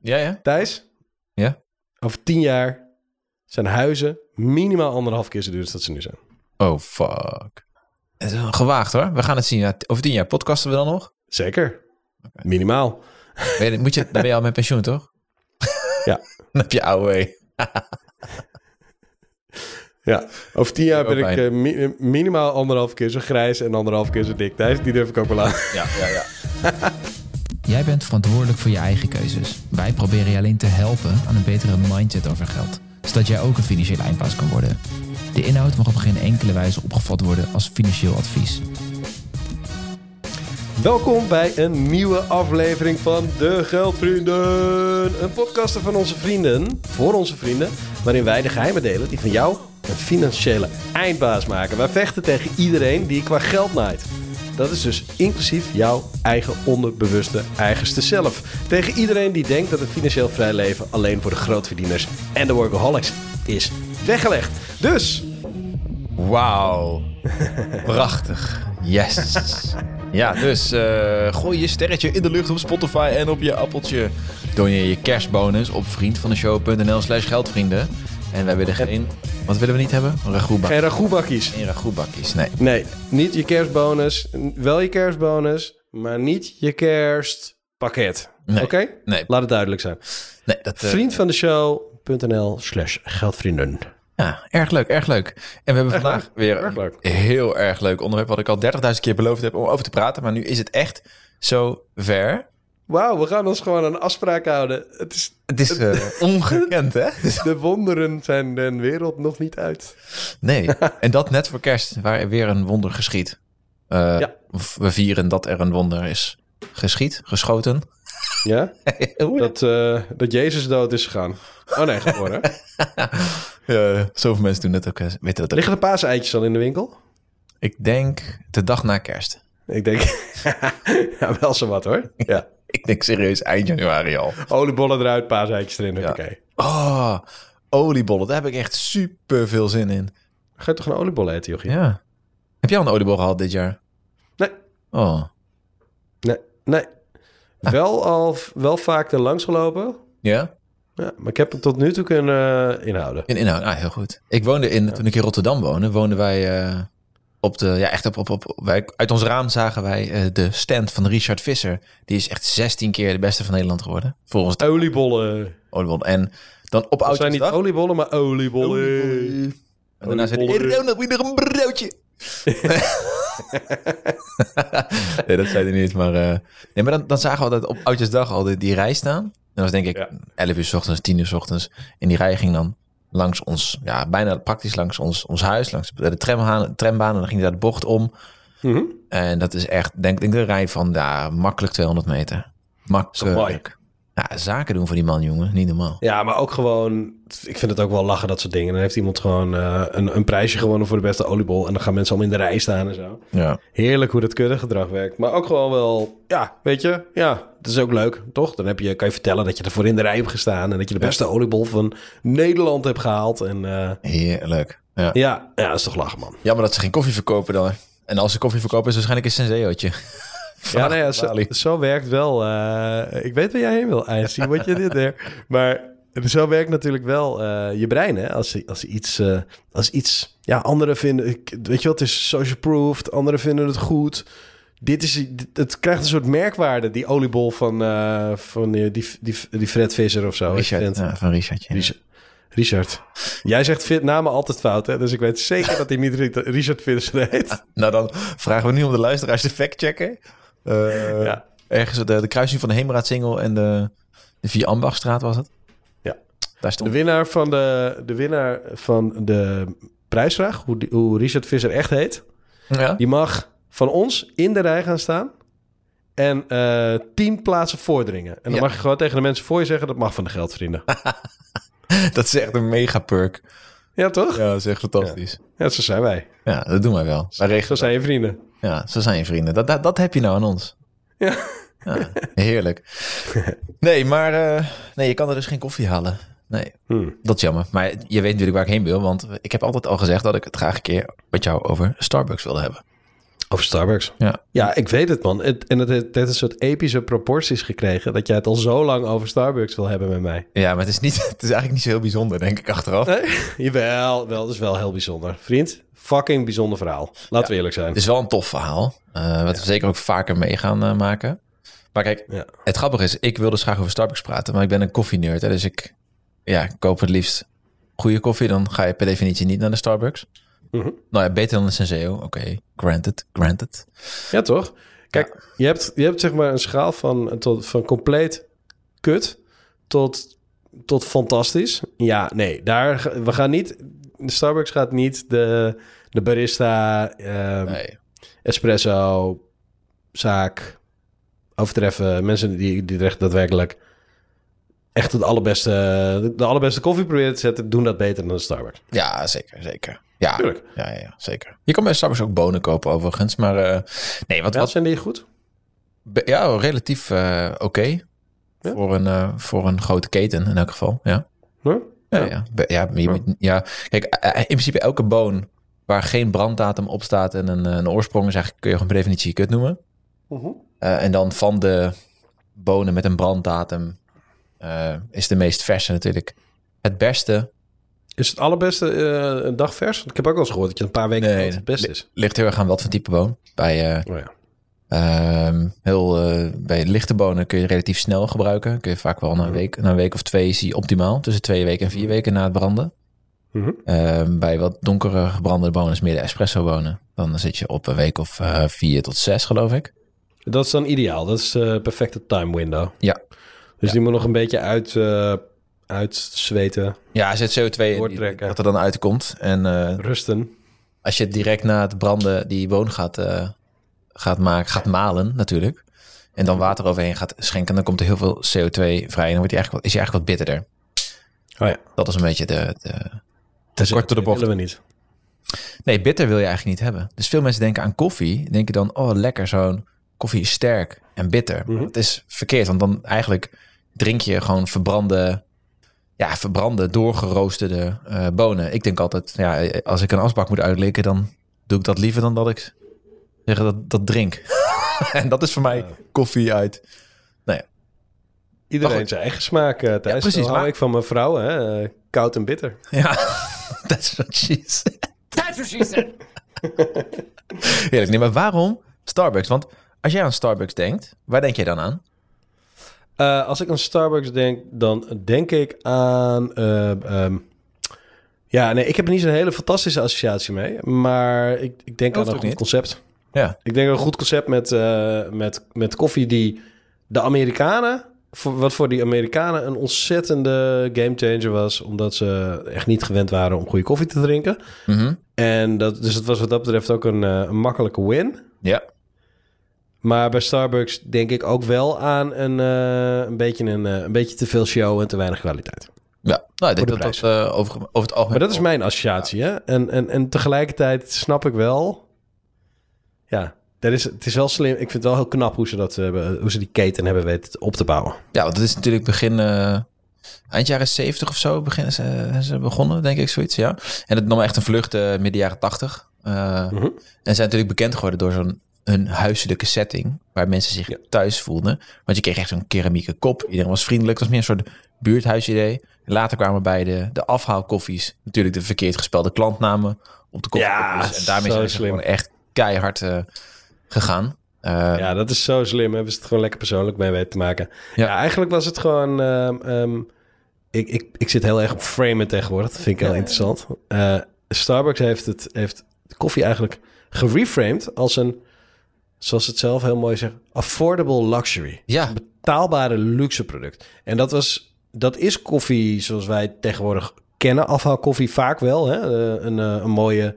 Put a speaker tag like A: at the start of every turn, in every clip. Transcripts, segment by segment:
A: Ja, ja.
B: Thijs,
A: Ja?
B: over tien jaar zijn huizen minimaal anderhalf keer zo duur als dat ze nu zijn.
A: Oh, fuck. Het is wel gewaagd hoor. We gaan het zien. Over tien jaar podcasten we dan nog?
B: Zeker. Minimaal.
A: Ben je, moet je, dan ben je al met pensioen, toch?
B: Ja.
A: Dan heb je AOW.
B: Ja, over tien jaar ben ik eh, mi- minimaal anderhalf keer zo grijs en anderhalf keer zo dik. Thijs, die durf ik ook wel aan.
A: Ja, ja, ja.
C: Jij bent verantwoordelijk voor je eigen keuzes. Wij proberen je alleen te helpen aan een betere mindset over geld, zodat jij ook een financiële eindbaas kan worden. De inhoud mag op geen enkele wijze opgevat worden als financieel advies.
B: Welkom bij een nieuwe aflevering van De Geldvrienden. Een podcast van onze vrienden, voor onze vrienden, waarin wij de geheimen delen die van jou een financiële eindbaas maken. Wij vechten tegen iedereen die qua geld naait. Dat is dus inclusief jouw eigen onderbewuste eigenste zelf. Tegen iedereen die denkt dat een financieel vrij leven alleen voor de grootverdieners en de workaholics is weggelegd. Dus
A: Wauw. Prachtig. Yes. Ja, dus eh, gooi je sterretje in de lucht op Spotify en op je appeltje. Doneer je kerstbonus op vriendvandeshow.nl slash geldvrienden. En wij willen geen... Wat willen we niet hebben? Een ragoutbak.
B: geen ragoutbakjes.
A: Geen ragoutbakjes, nee.
B: Nee, niet je kerstbonus. Wel je kerstbonus, maar niet je kerstpakket.
A: Nee.
B: Oké?
A: Nee,
B: Laat het duidelijk zijn.
A: nee dat... eh,
B: Vriend van de show.nl slash geldvrienden.
A: Ja, erg leuk, erg leuk. En we hebben
B: Erg
A: vandaag
B: leuk,
A: weer
B: erg
A: een heel erg leuk onderwerp... wat ik al 30.000 keer beloofd heb om over te praten. Maar nu is het echt zo ver.
B: Wauw, we gaan ons gewoon een afspraak houden. Het is,
A: Het is eh, ongekend, hè? Het
B: de wonderen zijn de wereld nog niet uit.
A: Nee, en dat net voor kerst, waar er weer een wonder geschiet. Eh,
B: Ja.
A: We vieren dat er een wonder is geschiet, geschoten.
B: Ja? Dat, eh, dat Jezus dood is gegaan. Oh nee, geboren.
A: Ja, zoveel mensen doen dat ook, weten dat ook.
B: Liggen de paaseitjes al in de winkel?
A: Ik denk de dag na kerst.
B: Ik denk, ja, wel zo wat hoor. Ja.
A: Ik denk serieus eind januari al.
B: Oliebollen eruit, paaseitjes erin.
A: Ja.
B: Oké.
A: Oh, oliebollen, daar heb ik echt super veel zin in.
B: Ga je toch een oliebol eten, jochie?
A: Ja. Heb jij al een oliebol gehad dit jaar?
B: Nee.
A: Oh,
B: Nee, nee. Wel al wel vaak er langs gelopen.
A: ja?
B: Ja, maar ik heb het tot nu toe kunnen eh, inhouden.
A: In inhoud, ah, heel goed. Ik woonde in, toen ik in Rotterdam woonde, woonden wij eh, op de, ja echt op, op, op wij, uit ons raam zagen wij eh, de stand van Richard Visser. Die is echt 16 keer de beste van Nederland geworden. Volgens de
B: Oliebollen.
A: oliebol. En dan op
B: Het zijn niet oliebollen, maar oliebollen.
A: En daarna zei hij,
B: Oliebollen.
A: "Eh, Ronald, weer een broodje. nee, dat zei hij niet, maar... eh, nee, maar dan, dan zagen we altijd op Oudjaarsdag al die, die rij staan. Dat was denk ik
B: Ja.
A: 11 uur s ochtends, 10 uur s ochtends. En die rij ging dan langs ons, ja, bijna praktisch langs ons, ons huis, langs de tramhaan, trambaan. En dan ging daar de bocht om.
B: Mhm.
A: En dat is echt, denk ik, de rij van ja, makkelijk 200 meter. Makkelijk. Ja, zaken doen voor die man, jongen. Niet normaal.
B: Ja, maar ook gewoon... Ik vind het ook wel lachen, dat soort dingen. Dan heeft iemand gewoon eh, een, een prijsje gewonnen voor de beste oliebol. En dan gaan mensen allemaal in de rij staan en zo.
A: Ja.
B: Heerlijk hoe dat kuddegedrag werkt. Maar ook gewoon wel... Ja, weet je? Ja, het is ook leuk, toch? Dan heb je, kan je vertellen dat je ervoor in de rij hebt gestaan. En dat je de beste oliebol van Nederland hebt gehaald. En eh,
A: Heerlijk. Ja.
B: ja, ja, dat is toch lachen, man.
A: Jammer dat ze geen koffie verkopen dan. En als ze koffie verkopen is het waarschijnlijk een senseootje.
B: Ja, nou ja, zo, zo werkt wel. eh, ik weet waar jij heen wil, I zie wat je dit er. Maar zo werkt natuurlijk wel eh, je brein, hè? Als, als iets, eh, als iets, ja, anderen vinden, weet je wat, het is social proofed, anderen vinden het goed. Dit is, het krijgt een soort merkwaarde, die oliebol van, eh, van die, die, die, die Fred Visser of zo.
A: Richard, ja, van Richard. ja.
B: Richard. Richard. Jij zegt namen altijd fout, hè? Dus ik weet zeker dat hij niet Ri- Richard Visser heet.
A: Nou, dan vragen we nu om de luisteraars te factchecken. Eh
B: Ja.
A: Ergens de, de kruising van de Heemraadsingel en de, de Vier Ambachtstraat was het.
B: Ja.
A: Daar
B: De
A: stond...
B: winnaar van de, de, winnaar van de prijsvraag, hoe, die- hoe Richard Visser echt heet,
A: Ja?
B: die mag van ons in de rij gaan staan en eh, tien plaatsen voordringen. En dan
A: Ja.
B: mag je gewoon tegen de mensen voor je zeggen, dat mag van de geldvrienden.
A: Dat is echt een mega perk.
B: Ja, toch? Ja.
A: Ja, dat is echt fantastisch.
B: zo zijn wij.
A: Ja, dat doen wij wel. Wij
B: Zo
A: regelen
B: zijn je vrienden.
A: Ja, zo zijn je vrienden. Dat, dat, dat heb je nou aan ons.
B: Ja.
A: Ja, heerlijk. Nee, maar eh, nee, je kan er dus geen koffie halen. Nee,
B: Hmm.
A: dat is jammer. Maar je weet natuurlijk waar ik heen wil. Want ik heb altijd al gezegd dat ik het graag een keer met jou over Starbucks wilde hebben.
B: Over Starbucks.
A: Ja.
B: Ja, ik weet het, man. Het, en het heeft het heeft een soort epische proporties gekregen... dat jij het al zo lang over Starbucks wil hebben met mij.
A: Ja, maar het is, niet, het is eigenlijk niet zo heel bijzonder, denk ik, achteraf.
B: Nee? Jawel, wel, dat is wel heel bijzonder. Vriend, fucking bijzonder verhaal. Laten we eerlijk zijn.
A: Het is wel een tof verhaal. eh, wat we zeker ook vaker mee gaan eh, maken. Maar kijk,
B: Ja.
A: het grappige is, ik wil dus graag over Starbucks praten, maar ik ben een koffienerd. Hè, dus ik ja, ik koop het liefst goede koffie. Dan ga je per definitie niet naar de Starbucks.
B: Mhm.
A: Nou ja, beter dan de Senseo. Oké, granted, granted.
B: Ja, toch? Kijk, je, hebt, je hebt zeg maar een schaal van, tot, van compleet kut tot, tot fantastisch. Ja, nee, daar, we gaan niet... De Starbucks gaat niet de, de barista,
A: Nee.
B: espresso, zaak overtreffen. Mensen die, die echt daadwerkelijk echt het allerbeste, de allerbeste koffie proberen te zetten, doen dat beter dan de Starbucks.
A: Ja, zeker, zeker. Ja,
B: Tuurlijk.
A: ja, ja, ja, zeker. Je kan bij Starbucks ook bonen kopen overigens. Maar eh, nee, wat,
B: Wat
A: wat
B: zijn die goed?
A: ja, relatief eh, oké.
B: Ja?
A: Voor, een, eh, voor een grote keten in elk geval, ja.
B: Huh?
A: Ja,
B: Ja.
A: ja. Ja. Kijk, in principe elke boon waar geen branddatum op staat en een, een oorsprong is eigenlijk, kun je gewoon per definitie kut noemen.
B: Mhm.
A: En dan van de bonen met een branddatum is de meest verse natuurlijk het beste.
B: Is het allerbeste eh, een dag vers? Ik heb ook wel eens gehoord dat je een paar weken
A: Nee,
B: het beste is.
A: Ligt heel erg aan wat voor type boon. Bij, eh,
B: Oh ja.
A: ehm, heel, eh, bij lichte bonen kun je relatief snel gebruiken. Kun je vaak wel na een week, na een week of twee is die optimaal. Tussen twee weken en vier weken na het branden.
B: Mhm.
A: Ehm, bij wat donkere gebrande bonen, is meer de espresso bonen. Dan zit je op een week of vier tot zes, geloof ik.
B: Dat is dan ideaal. Dat is de perfecte time window.
A: Ja.
B: Dus die moet nog een beetje uit, uitzweten,
A: Ja, er zit CO2 in dat er dan uitkomt. En eh,
B: rusten.
A: als je direct na het branden die boon gaat, eh, gaat, maken, gaat malen natuurlijk. En dan water overheen gaat schenken, dan komt er heel veel CO2 vrij. En dan wordt hij eigenlijk, wat- is hij eigenlijk wat bitterder.
B: Oh ja.
A: Dat is een beetje de, de, de
B: Dus
A: kort door de bocht.
B: willen we niet.
A: Nee, bitter wil je eigenlijk niet hebben. Dus veel mensen denken aan koffie. Denken dan, oh lekker, zo'n koffie is sterk en bitter.
B: Mhm.
A: Dat is verkeerd, want dan eigenlijk drink je gewoon verbrande, ja, verbrande, doorgeroosterde eh, bonen. Ik denk altijd, ja, als ik een asbak moet uitlikken, dan doe ik dat liever dan dat ik zeg, dat, dat drink. en dat is voor mij koffie uit.
B: Iedereen
A: Maar goed.
B: zijn eigen smaak, eh Thijs.
A: Ja, precies, maar-
B: ik van mijn vrouw, hè. eh, koud en bitter.
A: Ja, that's what she said.
D: That's what she said.
A: Heerlijk. Nee, maar waarom Starbucks? Want als jij aan Starbucks denkt, waar denk jij dan aan?
B: Eh, als ik aan Starbucks denk, dan denk ik aan... eh, ehm, ja, nee, ik heb er niet zo'n hele fantastische associatie mee. Maar ik, ik denk aan een goed
A: niet.
B: concept.
A: Ja,
B: Ik denk aan een goed concept met, eh, met, met koffie die de Amerikanen... Voor, wat voor die Amerikanen een ontzettende gamechanger was. Omdat ze echt niet gewend waren om goede koffie te drinken.
A: Mhm.
B: En dat, dus het was wat dat betreft ook een, een makkelijke win.
A: ja.
B: Maar bij Starbucks denk ik ook wel aan een, eh, een, beetje, een, eh, een beetje te veel show en te weinig kwaliteit.
A: Ja, nou, ik denk
B: Voor
A: dat dat eh, over, over het algemeen...
B: Maar dat is mijn associatie, hè? En, en, en tegelijkertijd snap ik wel... Ja, dat is, het is wel slim. Ik vind het wel heel knap hoe ze, dat, hebben, hoe ze die keten hebben weten op te bouwen.
A: Ja, want het is natuurlijk begin... eind jaren 70 of zo beginnen ze, ze begonnen, denk ik, zoiets, ja. En het nam echt een vlucht midden jaren 80. Eh,
B: Mhm.
A: En zijn natuurlijk bekend geworden door zo'n een huiselijke setting... waar mensen zich
B: Ja.
A: thuis voelden. Want je kreeg echt zo'n keramieke kop. Iedereen was vriendelijk. Het was meer een soort buurthuisidee. Later kwamen bij de, de afhaalkoffies... natuurlijk de verkeerd gespelde klantnamen op de koffiekopjes.
B: Ja,
A: en daarmee zijn ze
B: slim.
A: gewoon echt keihard eh, gegaan. Eh,
B: Ja, dat is zo slim. Hebben ze het gewoon lekker persoonlijk mee weten te maken. Ja,
A: Ja.
B: eigenlijk was het gewoon... ehm, ehm, ik, ik, ik zit heel erg op framen tegenwoordig. Dat vind ik heel interessant. Eh, Starbucks heeft, het, heeft de koffie eigenlijk gereframed als een... Zoals het zelf heel mooi zeggen... Affordable luxury.
A: Ja,
B: Betaalbare luxe product. En dat, was, dat is koffie zoals wij tegenwoordig kennen. Afhaalkoffie vaak wel. Hè? Eh, een, eh, een mooie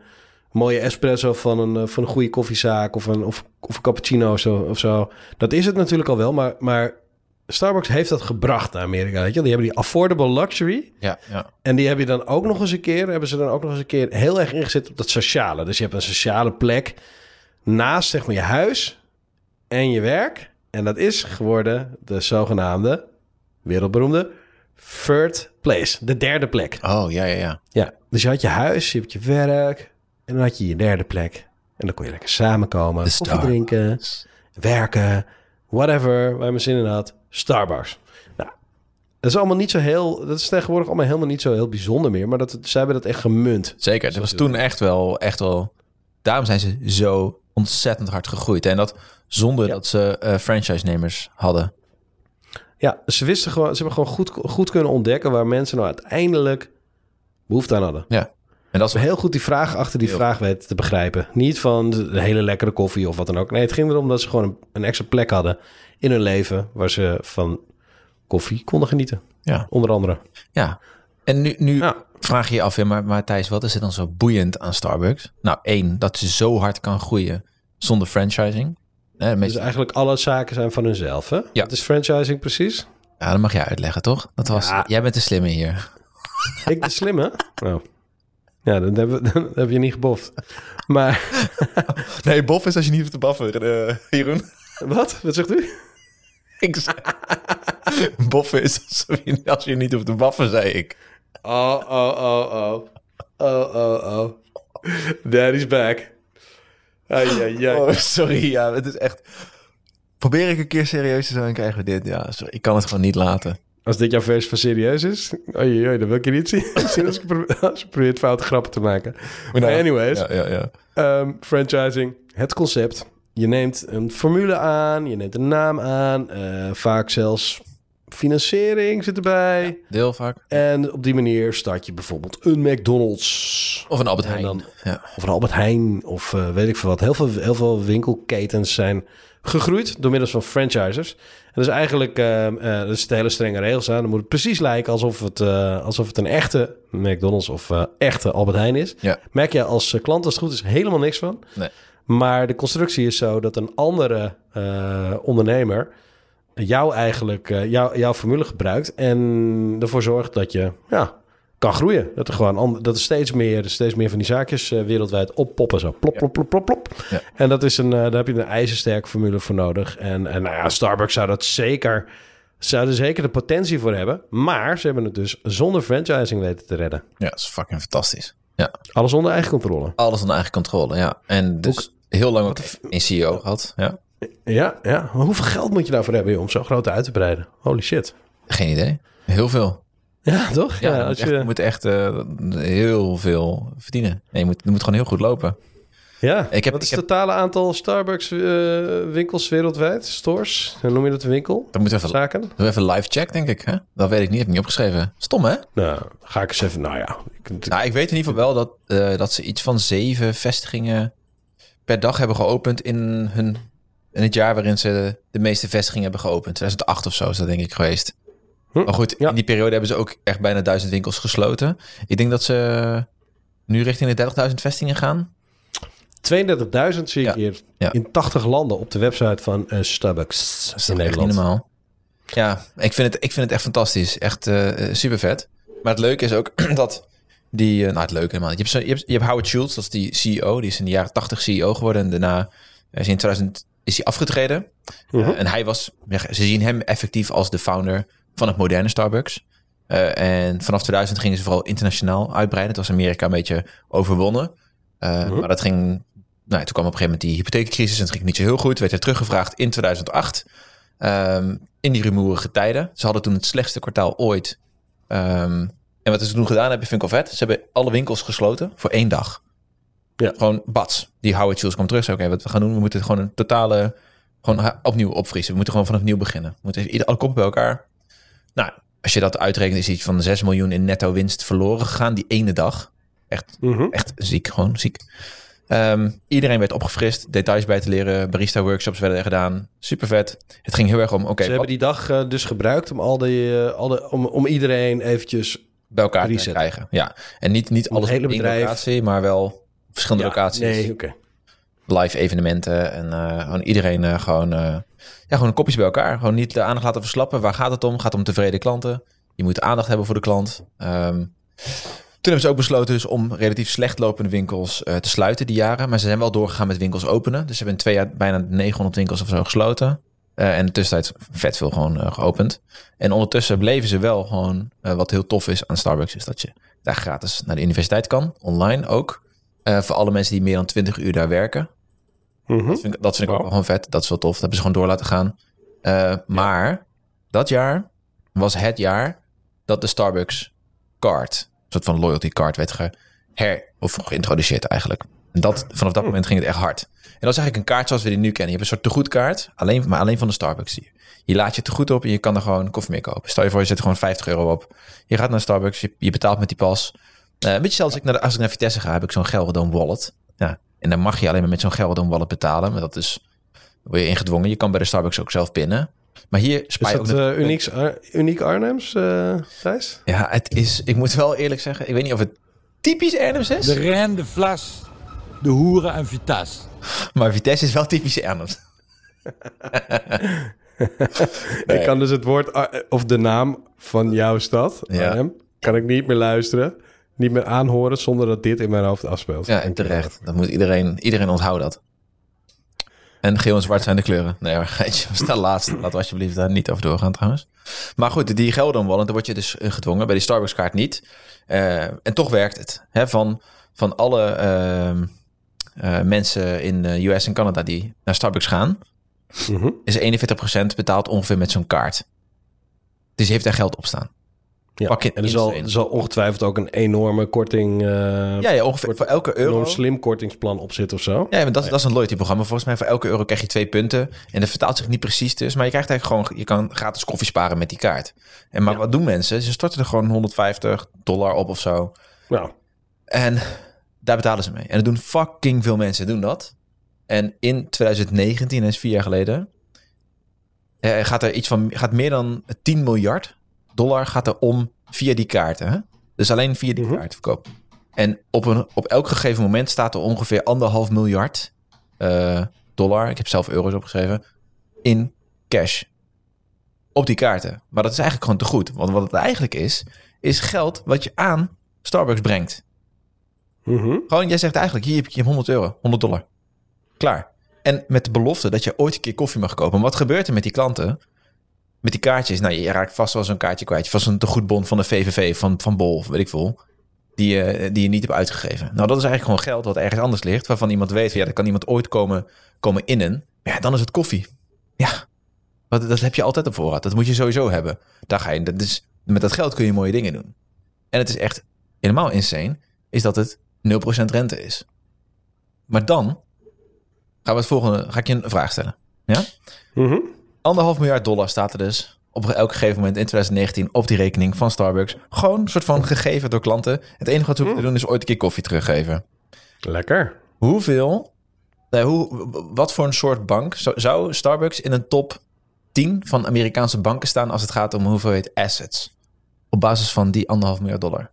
B: mooie espresso van een, eh, van een goede koffiezaak of een, of, of een cappuccino of zo, of zo. Dat is het natuurlijk al wel, maar, maar Starbucks heeft dat gebracht naar Amerika. Weet je? Die hebben die affordable luxury.
A: ja, ja.
B: En die heb je dan ook nog eens een keer, hebben ze dan ook nog eens een keer heel erg ingezet op dat sociale. Dus je hebt een sociale plek naast zeg maar je huis en je werk. En dat is geworden de zogenaamde wereldberoemde third place, de derde plek.
A: Oh, ja, ja, ja.
B: Ja, dus je had je huis, je hebt je werk en dan had je je derde plek. En dan kon je lekker samenkomen, koffie drinken, werken, whatever, waar je maar zin in had. Starbucks. Nou, dat is allemaal niet zo heel... Dat is tegenwoordig allemaal helemaal niet zo heel bijzonder meer. Maar dat, ze hebben dat echt gemunt.
A: Zeker, dat was toen echt wel, echt wel... Daarom zijn ze zo ontzettend hard gegroeid. En dat zonder
B: Ja.
A: dat ze eh, franchise-nemers hadden.
B: Ja, ze wisten gewoon... Ze hebben gewoon goed, goed kunnen ontdekken... waar mensen nou uiteindelijk behoefte aan hadden.
A: Ja. En dat is
B: Ze heel goed die vraag achter die
A: Heel
B: vraag weten te begrijpen. Niet van de hele lekkere koffie of wat dan ook. Nee, het ging erom dat ze gewoon een, een extra plek hadden in hun leven waar ze van koffie konden genieten.
A: Ja.
B: Onder andere.
A: Ja. En nu, nu
B: Ja.
A: vraag je je af, ja, maar, maar Thijs, wat is er dan zo boeiend aan Starbucks? Nou, één, dat ze zo hard kan groeien zonder franchising. Hè,
B: Dus eigenlijk alle zaken zijn van hunzelf. Hè?
A: Ja.
B: Wat is franchising precies?
A: Ja, dat mag jij uitleggen, toch? Dat was,
B: Ja.
A: Jij bent de slimme hier.
B: Ik de slimme? Oh. Ja, dan heb, dan heb je niet geboft. Maar
A: Nee, bof is als je niet hoeft te baffen, uh, Jeroen.
B: wat? Wat zegt u?
A: Ik zei... Boffen is als je, als je niet hoeft te baffen, zei ik.
B: Oh, oh, oh, oh. Oh, oh, oh. Daddy's back. Ai, ai, ai.
A: Oh, sorry, ja, het is echt... Probeer ik een keer serieus te zijn, krijgen we dit. Ja, sorry, ik kan het gewoon niet laten.
B: Als dit jouw versie van serieus is, oei, oei, dan wil ik je niet zien. als, je probeert foute grappen te maken. Maar anyways,
A: Ja, ja, ja.
B: ehm, franchising, het concept. Je neemt een formule aan, je neemt een naam aan, eh, vaak zelfs financiering zit erbij.
A: Deel vaak.
B: En op die manier start je bijvoorbeeld een McDonald's.
A: Of een Albert Heijn.
B: dan-
A: Ja.
B: Of een Albert Heijn, of eh, weet ik veel wat. Heel veel, heel veel winkelketens zijn gegroeid door middels van franchisers. En dus eigenlijk, eh eh, er zitten hele strenge regels aan. Dan moet het precies lijken alsof het, eh, alsof het een echte McDonald's of eh, echte Albert Heijn is.
A: Ja.
B: Merk je als klant, als het goed is, helemaal niks van.
A: Nee.
B: Maar de constructie is zo dat een andere ondernemer jou eigenlijk, eh, jou, jouw formule gebruikt en ervoor zorgt dat je ja, kan groeien. Dat er gewoon dat er steeds meer, steeds meer van die zaakjes eh, wereldwijd oppoppen. Zo plop, plop, plop, plop, plop.
A: Ja.
B: En dat is een, eh, daar heb je een ijzersterke formule voor nodig. En, en nou ja, Starbucks zou dat zeker, zou er zeker de potentie voor hebben. Maar ze hebben het dus zonder franchising weten te redden.
A: ja, dat is fucking fantastisch. Ja,
B: Alles onder eigen controle.
A: alles onder eigen controle, ja. En dus heel lang ook een CEO gehad. Ja,
B: Ja, ja. Maar hoeveel geld moet je daarvoor hebben joh, om zo groot uit te breiden? Holy shit.
A: geen idee. Heel veel.
B: Ja, toch?
A: Ja,
B: Ja,
A: je, moet echt,
B: je,
A: je moet echt eh, heel veel verdienen. Nee, je moet, het moet gewoon heel goed lopen.
B: ja.
A: Ik heb-
B: Wat is het totale aantal Starbucks eh, winkels wereldwijd? Stores? Hoe noem je dat een winkel?
A: Dan moeten we even,
B: Zaken?
A: doe even live check, denk ik. Hè? Dat weet ik niet, heb ik niet opgeschreven. Stom, hè?
B: Nou, ga ik eens even... Nou ja. Ik,
A: Nou, ik weet in ieder geval wel dat, eh, dat ze iets van zeven vestigingen per dag hebben geopend in, hun, in het jaar waarin ze de meeste vestigingen hebben geopend. 2008 of zo is dat denk ik geweest.
B: Hm,
A: Maar goed,
B: ja.
A: in die periode hebben ze ook echt bijna duizend winkels gesloten. Ik denk dat ze nu richting de 30.000 vestigingen gaan.
B: 32.000 zie ik
A: Ja,
B: hier
A: ja.
B: in 80 landen op de website van eh, Starbucks
A: Dat is
B: in
A: echt
B: Nederland.
A: normaal. Ja, ik vind, het, ik vind het echt fantastisch. Echt super vet. Maar het leuke is ook dat die... eh, nou, het leuke helemaal. Je hebt, je, hebt, je hebt Howard Schultz, dat is die CEO. Die is in de jaren 80 CEO geworden. En daarna is hij in 2000 is hij afgetreden.
B: Mhm.
A: Eh, en hij was... Ze zien hem effectief als de founder van het moderne Starbucks. Eh, en vanaf 2000 gingen ze vooral internationaal uitbreiden. Het was Amerika een beetje overwonnen. Eh,
B: Mhm.
A: Maar dat ging... Nou, ja, toen kwam op een gegeven moment die hypotheekcrisis en het ging niet zo heel goed. Werd hij teruggevraagd in 2008. Ehm, in die rumoerige tijden. Ze hadden toen het slechtste kwartaal ooit. Ehm, en wat ze toen gedaan hebben, vind ik al vet. Ze hebben alle winkels gesloten voor één dag.
B: Ja.
A: Gewoon bats. Die Howard Schultz kwam terug. Oké, wat we gaan doen, we moeten gewoon een totale... Gewoon opnieuw opfrissen. We moeten gewoon vanaf nieuw beginnen. We moeten alle koppen bij elkaar. Nou, als je dat uitrekent, is iets van 6 miljoen in netto winst verloren gegaan. Die ene dag. Echt
B: Mhm.
A: Echt ziek, gewoon ziek. Ehm, iedereen werd opgefrist, details bij te leren, barista-workshops werden gedaan. Super vet. Het ging heel erg om, oké,
B: Ze hebben die dag eh, dus gebruikt om, al die, eh, al de, om, om iedereen eventjes...
A: bij elkaar te krijgen. Ja, en niet, niet alles
B: hele bedrijf-
A: locatie, maar wel verschillende
B: Ja,
A: locaties.
B: Nee, oké.
A: Live evenementen en eh, gewoon iedereen eh, gewoon, eh, ja, gewoon kopjes bij elkaar. Gewoon niet de aandacht laten verslappen. Waar gaat het om? Gaat het om tevreden klanten? Je moet aandacht hebben voor de klant. Ehm, toen hebben ze ook besloten dus om relatief slecht lopende winkels te sluiten die jaren. Maar ze zijn wel doorgegaan met winkels openen. Dus ze hebben in twee jaar bijna 900 winkels of zo gesloten. En de tussentijd vet veel gewoon geopend. En ondertussen bleven ze wel gewoon... wat heel tof is aan Starbucks is dat je daar gratis naar de universiteit kan. Online ook. Eh, voor alle mensen die meer dan 20 uur daar werken.
B: Mhm.
A: Dat vind ik, dat vind ik ook
B: Wow.
A: gewoon vet. Dat is wel tof. Dat hebben ze gewoon door laten gaan. Eh, maar dat jaar was het jaar dat de Starbucks card, een soort van loyalty card, werd geher of geïntroduceerd eigenlijk. En dat, vanaf dat moment ging het echt hard. En dat is eigenlijk een kaart zoals we die nu kennen. Je hebt een soort tegoedkaart, alleen, maar alleen van de Starbucks. hier. Je laat je tegoed op en je kan er gewoon koffie mee kopen. Stel je voor, je zet er gewoon 50 euro op. Je gaat naar Starbucks, je, je betaalt met die pas. Eh, een beetje zelfs als ik naar, de, als ik naar Vitesse ga, heb ik zo'n Gelredome wallet. Ja, en dan mag je alleen maar met zo'n Gelredome wallet betalen. Maar dat is, word je ingedwongen. Je kan bij de Starbucks ook zelf pinnen. Maar hier
B: Is
A: spaar je
B: dat
A: ook
B: eh, uniek, Ar- uniek Arnhems, eh Thijs?
A: Ja, het is, ik moet wel eerlijk zeggen, ik weet niet of het typisch Arnhems is.
D: De Rijn, de Fles, de Hoeren en Vitesse.
A: Maar Vitesse is wel typisch Arnhems.
B: Ik kan dus het woord of de naam van jouw stad,
A: Ja.
B: Arnhem, kan ik niet meer luisteren, niet meer aanhoren zonder dat dit in mijn hoofd afspeelt.
A: Ja, en terecht. Dat moet iedereen, iedereen onthouden dat. En geel en zwart zijn de kleuren. Nee, maar geitje, we staan laatst. Laten we alsjeblieft daar niet over doorgaan trouwens. Maar goed, die Geldon Wallet, daar word je dus eh, gedwongen. Bij die Starbucks kaart niet. Eh, en toch werkt het. Hè, van, van alle ehm, eh, mensen in de US en Canada die naar Starbucks gaan...
B: Mhm.
A: is 41% betaald ongeveer met zo'n kaart. Dus je heeft daar geld op staan.
B: Ja. En er zal, er ongetwijfeld ook een enorme korting, eh
A: Ja, ja ongeveer voor elke euro...
B: enorm slim kortingsplan op zit of zo.
A: Ja, maar dat, dat is een loyalty-programma. Volgens mij voor elke euro krijg je twee punten. En dat vertaalt zich niet precies dus. Maar je krijgt eigenlijk gewoon... Je kan gratis koffie sparen met die kaart. En maar wat doen mensen? Ze storten er gewoon 150 dollar op of zo.
B: Nou,
A: En daar betalen ze mee. En dat doen fucking veel mensen doen dat. En in 2019, dat is vier jaar geleden... eh, gaat er iets van... Gaat meer dan 10 miljard dollar gaat er om via die kaarten. Hè? Dus alleen via die
B: Mhm.
A: kaartverkoop. En op, een, op elk gegeven moment staat er ongeveer anderhalf miljard eh, dollar. Ik heb zelf euro's opgeschreven. In cash. Op die kaarten. Maar dat is eigenlijk gewoon te goed. Want wat het eigenlijk is, is geld wat je aan Starbucks brengt.
B: mhm.
A: Gewoon, jij zegt eigenlijk, hier heb je 100 euro, 100 dollar. Klaar. En met de belofte dat je ooit een keer koffie mag kopen. Maar wat gebeurt er met die klanten? Met die kaartjes. Nou, je raakt vast wel zo'n kaartje kwijt. Vast een tegoedbon van de VVV, van, van Bol, weet ik veel. Die, je die je niet hebt uitgegeven. Nou, dat is eigenlijk gewoon geld wat ergens anders ligt. Waarvan iemand weet, ja, dat kan iemand ooit komen, komen innen. Ja, dan is het koffie. Ja, dat, dat heb je altijd op voorraad. Dat moet je sowieso hebben. Daar ga je, dat is, met dat geld kun je mooie dingen doen. En het is echt helemaal insane, is dat het 0% rente is. Maar dan gaan we het volgende, ga ik je een vraag stellen. Ja?
B: Mhm.
A: Anderhalf miljard dollar staat er dus op elk gegeven moment in 2019 op die rekening van Starbucks. Gewoon een soort van gegeven door klanten. Het enige wat ze hoeven te doen is ooit een keer koffie teruggeven.
B: Lekker.
A: Hoeveel, nee, hoe, wat voor een soort bank zou- zou Starbucks in een top 10 van Amerikaanse banken staan als het gaat om hoeveelheid assets? Op basis van die anderhalf miljard dollar.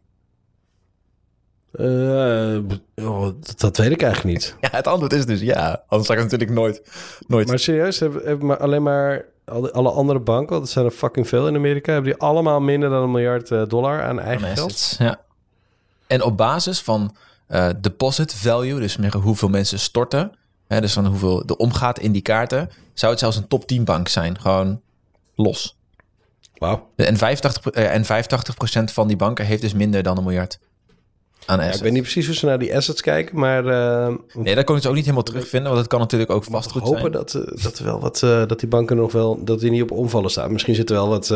B: Eh, oh, dat, weet ik eigenlijk niet.
A: Ja, het antwoord is dus ja. Anders zou ik het natuurlijk nooit, nooit
B: Maar serieus, hebben, hebben maar alleen maar alle, alle andere banken, dat zijn er fucking veel in Amerika, hebben die allemaal minder dan een miljard eh, dollar aan eigen
A: aan
B: geld?
A: assets. Ja. En op basis van eh, deposit value, dus hoeveel mensen storten, hè, dus van hoeveel er omgaat in die kaarten, zou het zelfs een top 10 bank zijn. Gewoon los.
B: Wauw.
A: En 85, eh, en 85% van die banken heeft dus minder dan een miljard aan
B: Ja, ik weet niet precies hoe ze naar die assets kijken, maar eh,
A: Nee, dat kon ik dus ook niet helemaal terugvinden, want het kan natuurlijk ook
B: we
A: vastgoed
B: hopen
A: zijn.
B: dat, eh, dat, er wel wat, eh, dat die banken nog wel, dat die niet op omvallen staan. Misschien zitten wel wat,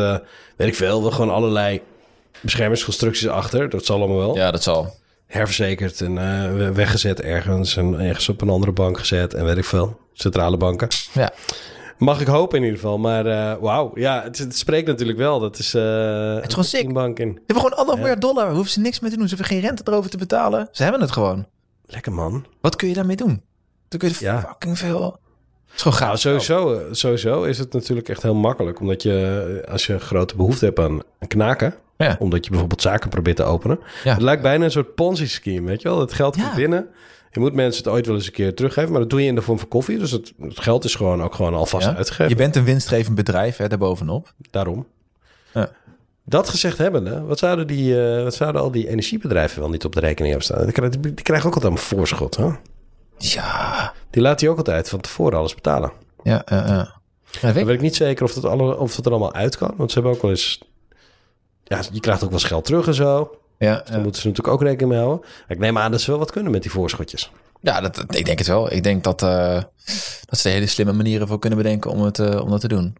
B: weet ik veel, wel gewoon allerlei beschermingsconstructies achter. Dat zal allemaal wel.
A: Ja, dat zal.
B: Herverzekerd en weggezet ergens en ergens op een andere bank gezet en weet ik veel. Centrale banken.
A: Ja.
B: Mag ik hopen in ieder geval. Maar eh, wauw, ja, het, het spreekt natuurlijk wel. Dat is, eh
A: is gewoon sick.
B: een bank in.
A: Ze hebben gewoon anderhalf miljard dollar. Hoeven ze niks mee te doen. Ze hebben geen rente erover te betalen. Ze hebben het gewoon.
B: Lekker man.
A: Wat kun je daarmee doen? Dan kun je
B: Ja.
A: fucking veel... Het is gewoon
B: Nou,
A: gaaf.
B: sowieso, eh, sowieso is het natuurlijk echt heel makkelijk. Omdat je, als je grote behoefte hebt aan knaken...
A: Ja.
B: omdat je bijvoorbeeld zaken probeert te openen...
A: Ja.
B: Het lijkt bijna een soort Ponzi-scheme, weet je wel? Het geld komt binnen. Je moet mensen het ooit wel eens een keer teruggeven... maar dat doe je in de vorm van koffie. Dus het, het geld is gewoon ook gewoon alvast
A: Ja.
B: uitgegeven.
A: Je bent een winstgevend bedrijf, hè, daarbovenop.
B: Daarom.
A: Ja.
B: Dat gezegd hebbende, wat zouden, die, eh, wat zouden al die energiebedrijven wel niet op de rekening hebben staan? Die krijgen, die krijgen ook altijd een voorschot. Hè?
A: Ja,
B: Die laat die ook altijd van tevoren alles betalen.
A: ja, ja. ja. Ja, weet
B: Dan
A: ik.
B: weet ik niet zeker of dat, alle, of dat er allemaal uit kan. Want ze hebben ook wel eens... Ja, je krijgt ook wel eens geld terug en zo.
A: Ja,
B: Daar
A: ja.
B: moeten ze natuurlijk ook rekening mee houden. Ik neem aan dat ze wel wat kunnen met die voorschotjes.
A: ja dat, ik denk het wel. Ik denk dat, eh, dat ze er hele slimme manieren voor kunnen bedenken om, het, eh, om dat te doen.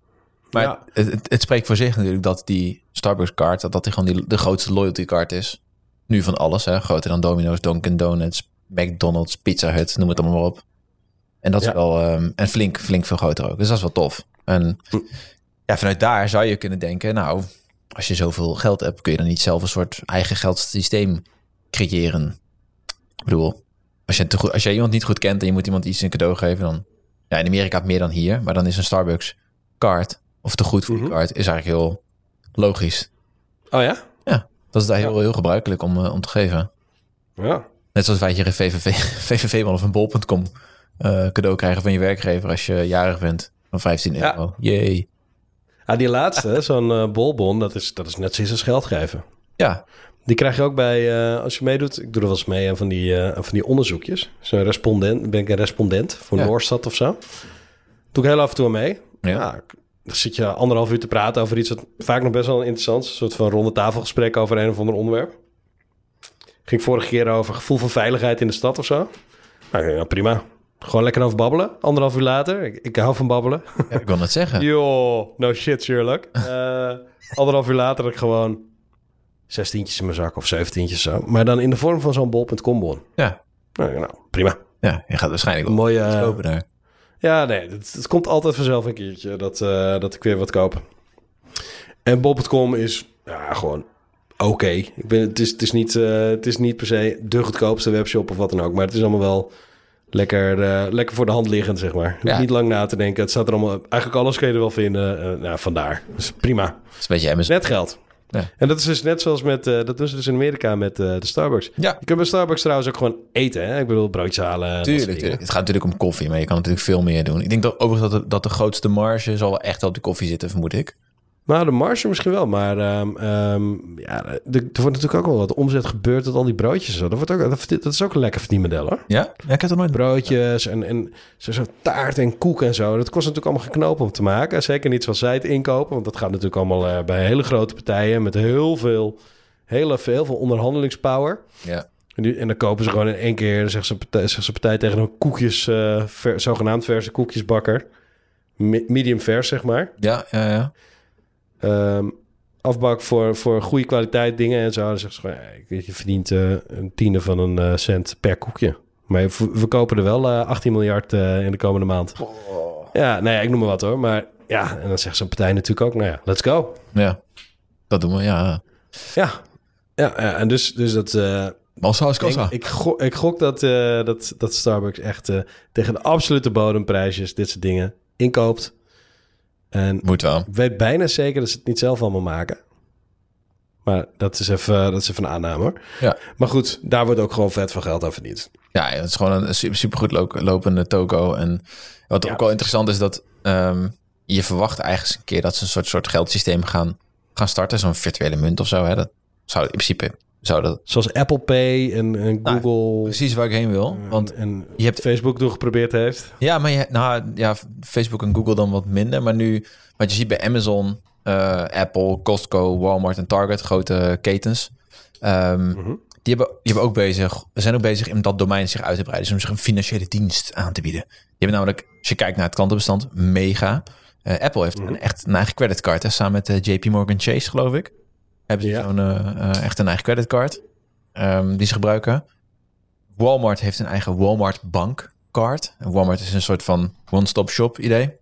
A: Maar
B: Ja.
A: het, het, het spreekt voor zich natuurlijk dat die Starbucks kaart, dat dat die gewoon die, de grootste loyalty kaart is. Nu van alles, hè. groter dan Domino's, Dunkin' Donuts, McDonald's, Pizza Hut, noem het allemaal maar op. En dat is wel, ehm, en flink, flink veel groter ook. Dus dat is wel tof. En
B: Hm.
A: ja, vanuit daar zou je kunnen denken, nou, als je zoveel geld hebt, kun je dan niet zelf een soort eigen geldsysteem creëren. Ik bedoel, als je, te goed, als je iemand niet goed kent en je moet iemand iets een cadeau geven, dan... Ja, in Amerika meer dan hier, maar dan is een Starbucks kaart, of te goed voor
B: Mhm.
A: kaart, is eigenlijk heel logisch.
B: Oh ja?
A: Ja, dat is daar heel, heel gebruikelijk om, eh, om te geven.
B: Ja.
A: Net zoals wij hier een VVV, VVV-man of een bol.com eh, cadeau krijgen van je werkgever als je jarig bent. Van 15
B: Ja.
A: euro. Jee.
B: Ah, die laatste, zo'n eh, bolbon, dat is, dat is net zoiets als geld geven.
A: Ja,
B: Die krijg je ook bij, eh, als je meedoet, ik doe er wel eens mee aan van die, aan van die onderzoekjes. Zo'n respondent, ben ik een respondent voor
A: Ja.
B: Noorstad of zo. Doe ik heel af en toe mee.
A: Ja.
B: Ja. dan zit je anderhalf uur te praten over iets wat vaak nog best wel interessant is. Een soort van ronde tafelgesprek over een of ander onderwerp. Ging vorige keer over gevoel van veiligheid in de stad of zo. Nou, nou, prima. Gewoon lekker over babbelen. Anderhalf uur later. Ik, ik hou van babbelen.
A: ja, ik wil het zeggen.
B: Yo, no shit, Sherlock. Eh anderhalf uur later had ik gewoon zestientjes in mijn zak of zeventientjes zo. Maar dan in de vorm van zo'n bol.com bon.
A: Ja,
B: Nou, nou, prima.
A: ja, je gaat waarschijnlijk
B: Een
A: wel
B: mooie... eh,
A: kopen daar.
B: ja, nee, het, het komt altijd vanzelf een keertje dat, eh, dat ik weer wat koop. En bol.com is ja, gewoon oké. Ik ben Het, is, het, is niet, eh, het is niet per se de goedkoopste webshop of wat dan ook. Maar het is allemaal wel lekker, eh, lekker voor de hand liggend, zeg maar.
A: Ja.
B: Niet lang na te denken. Het staat er allemaal... Eigenlijk alles kun je er wel vinden. Eh, nou, vandaar. Dus prima.
A: Het is een beetje Amazon.
B: Net geld.
A: Ja.
B: En dat is dus net zoals met... eh, dat doen ze dus in Amerika met de Starbucks.
A: Ja,
B: Je kunt bij Starbucks trouwens ook gewoon eten. Hè? Ik bedoel, broodjes halen. dat
A: tuurlijk. Het gaat natuurlijk om koffie, maar je kan natuurlijk veel meer doen. Ik denk dat overigens dat de, dat de grootste marge zal wel echt op de koffie zitten, vermoed ik.
B: Nou, de marge misschien wel. Maar ehm, ehm, ja, er, er wordt natuurlijk ook wel wat omzet gebeurd met al die broodjes zo. Dat, wordt ook, dat, dat is ook een lekker verdienmodel hoor.
A: Ja? ja ik heb het nooit...
B: Broodjes en, en zo, zo taart en koek en zo. Dat kost natuurlijk allemaal geknopen om te maken. Zeker niet zoals zij het inkopen. Want dat gaat natuurlijk allemaal eh, bij hele grote partijen met heel veel, hele, heel veel onderhandelingspower.
A: Ja.
B: En, en dan kopen ze gewoon in één keer, dan zegt ze partij, zegt ze partij tegen een koekjes, eh, ver- zogenaamd verse koekjesbakker. Me- medium vers, zeg maar.
A: Ja, ja, ja.
B: Ehm, afbak voor, voor goede kwaliteit dingen en zo. Dan zegt ze gewoon, ja, ik weet, je verdient eh, een tiende van een eh, cent per koekje. Maar we, we kopen er wel eh, 18 miljard eh, in de komende maand. Ja, nou ja, ik noem maar wat hoor. Maar ja, en dan zegt zo'n partij natuurlijk ook, nou ja, let's go.
A: Ja, dat doen we, ja.
B: Ja, ja, ja en dus, dus dat... eh,
A: Massa is
B: ik,
A: kassa.
B: ik, gok, ik gok dat, eh, dat, dat Starbucks echt tegen de absolute bodemprijsjes dit soort dingen inkoopt. En
A: Moet wel.
B: Ik weet bijna zeker dat ze het niet zelf allemaal maken. Maar dat is even, dat is even een aanname hoor.
A: Ja.
B: Maar goed, daar wordt ook gewoon vet veel geld aan verdiend.
A: Ja, het is gewoon een super, supergoed lo- lopende toko. En wat
B: Ja,
A: ook wel interessant is, dat ehm, je verwacht eigenlijk een keer dat ze een soort, soort geldsysteem gaan, gaan starten. Zo'n virtuele munt of zo. Hè? Dat zou in principe zou dat
B: Zoals Apple Pay en, en
A: Nou,
B: Google
A: precies waar ik heen wil. Want
B: en
A: je hebt
B: Facebook toen geprobeerd heeft.
A: Ja, maar je, nou, ja, Facebook en Google dan wat minder. Maar nu, wat je ziet bij Amazon, eh, Apple, Costco, Walmart en Target, grote ketens.
B: Mhm.
A: die, hebben, die hebben ook bezig, zijn ook bezig in dat domein zich uit te breiden. Dus om zich een financiële dienst aan te bieden. Die hebben namelijk, als je kijkt naar het klantenbestand, mega. Eh, Apple heeft
B: Mhm.
A: een, echt een eigen creditcard. Hè, samen met eh, JP Morgan Chase, geloof ik. Hebben ze
B: Ja.
A: zo'n eh, eh, echt een eigen creditcard ehm, die ze gebruiken. Walmart heeft een eigen Walmart bankcard. En Walmart is een soort van one-stop shop idee.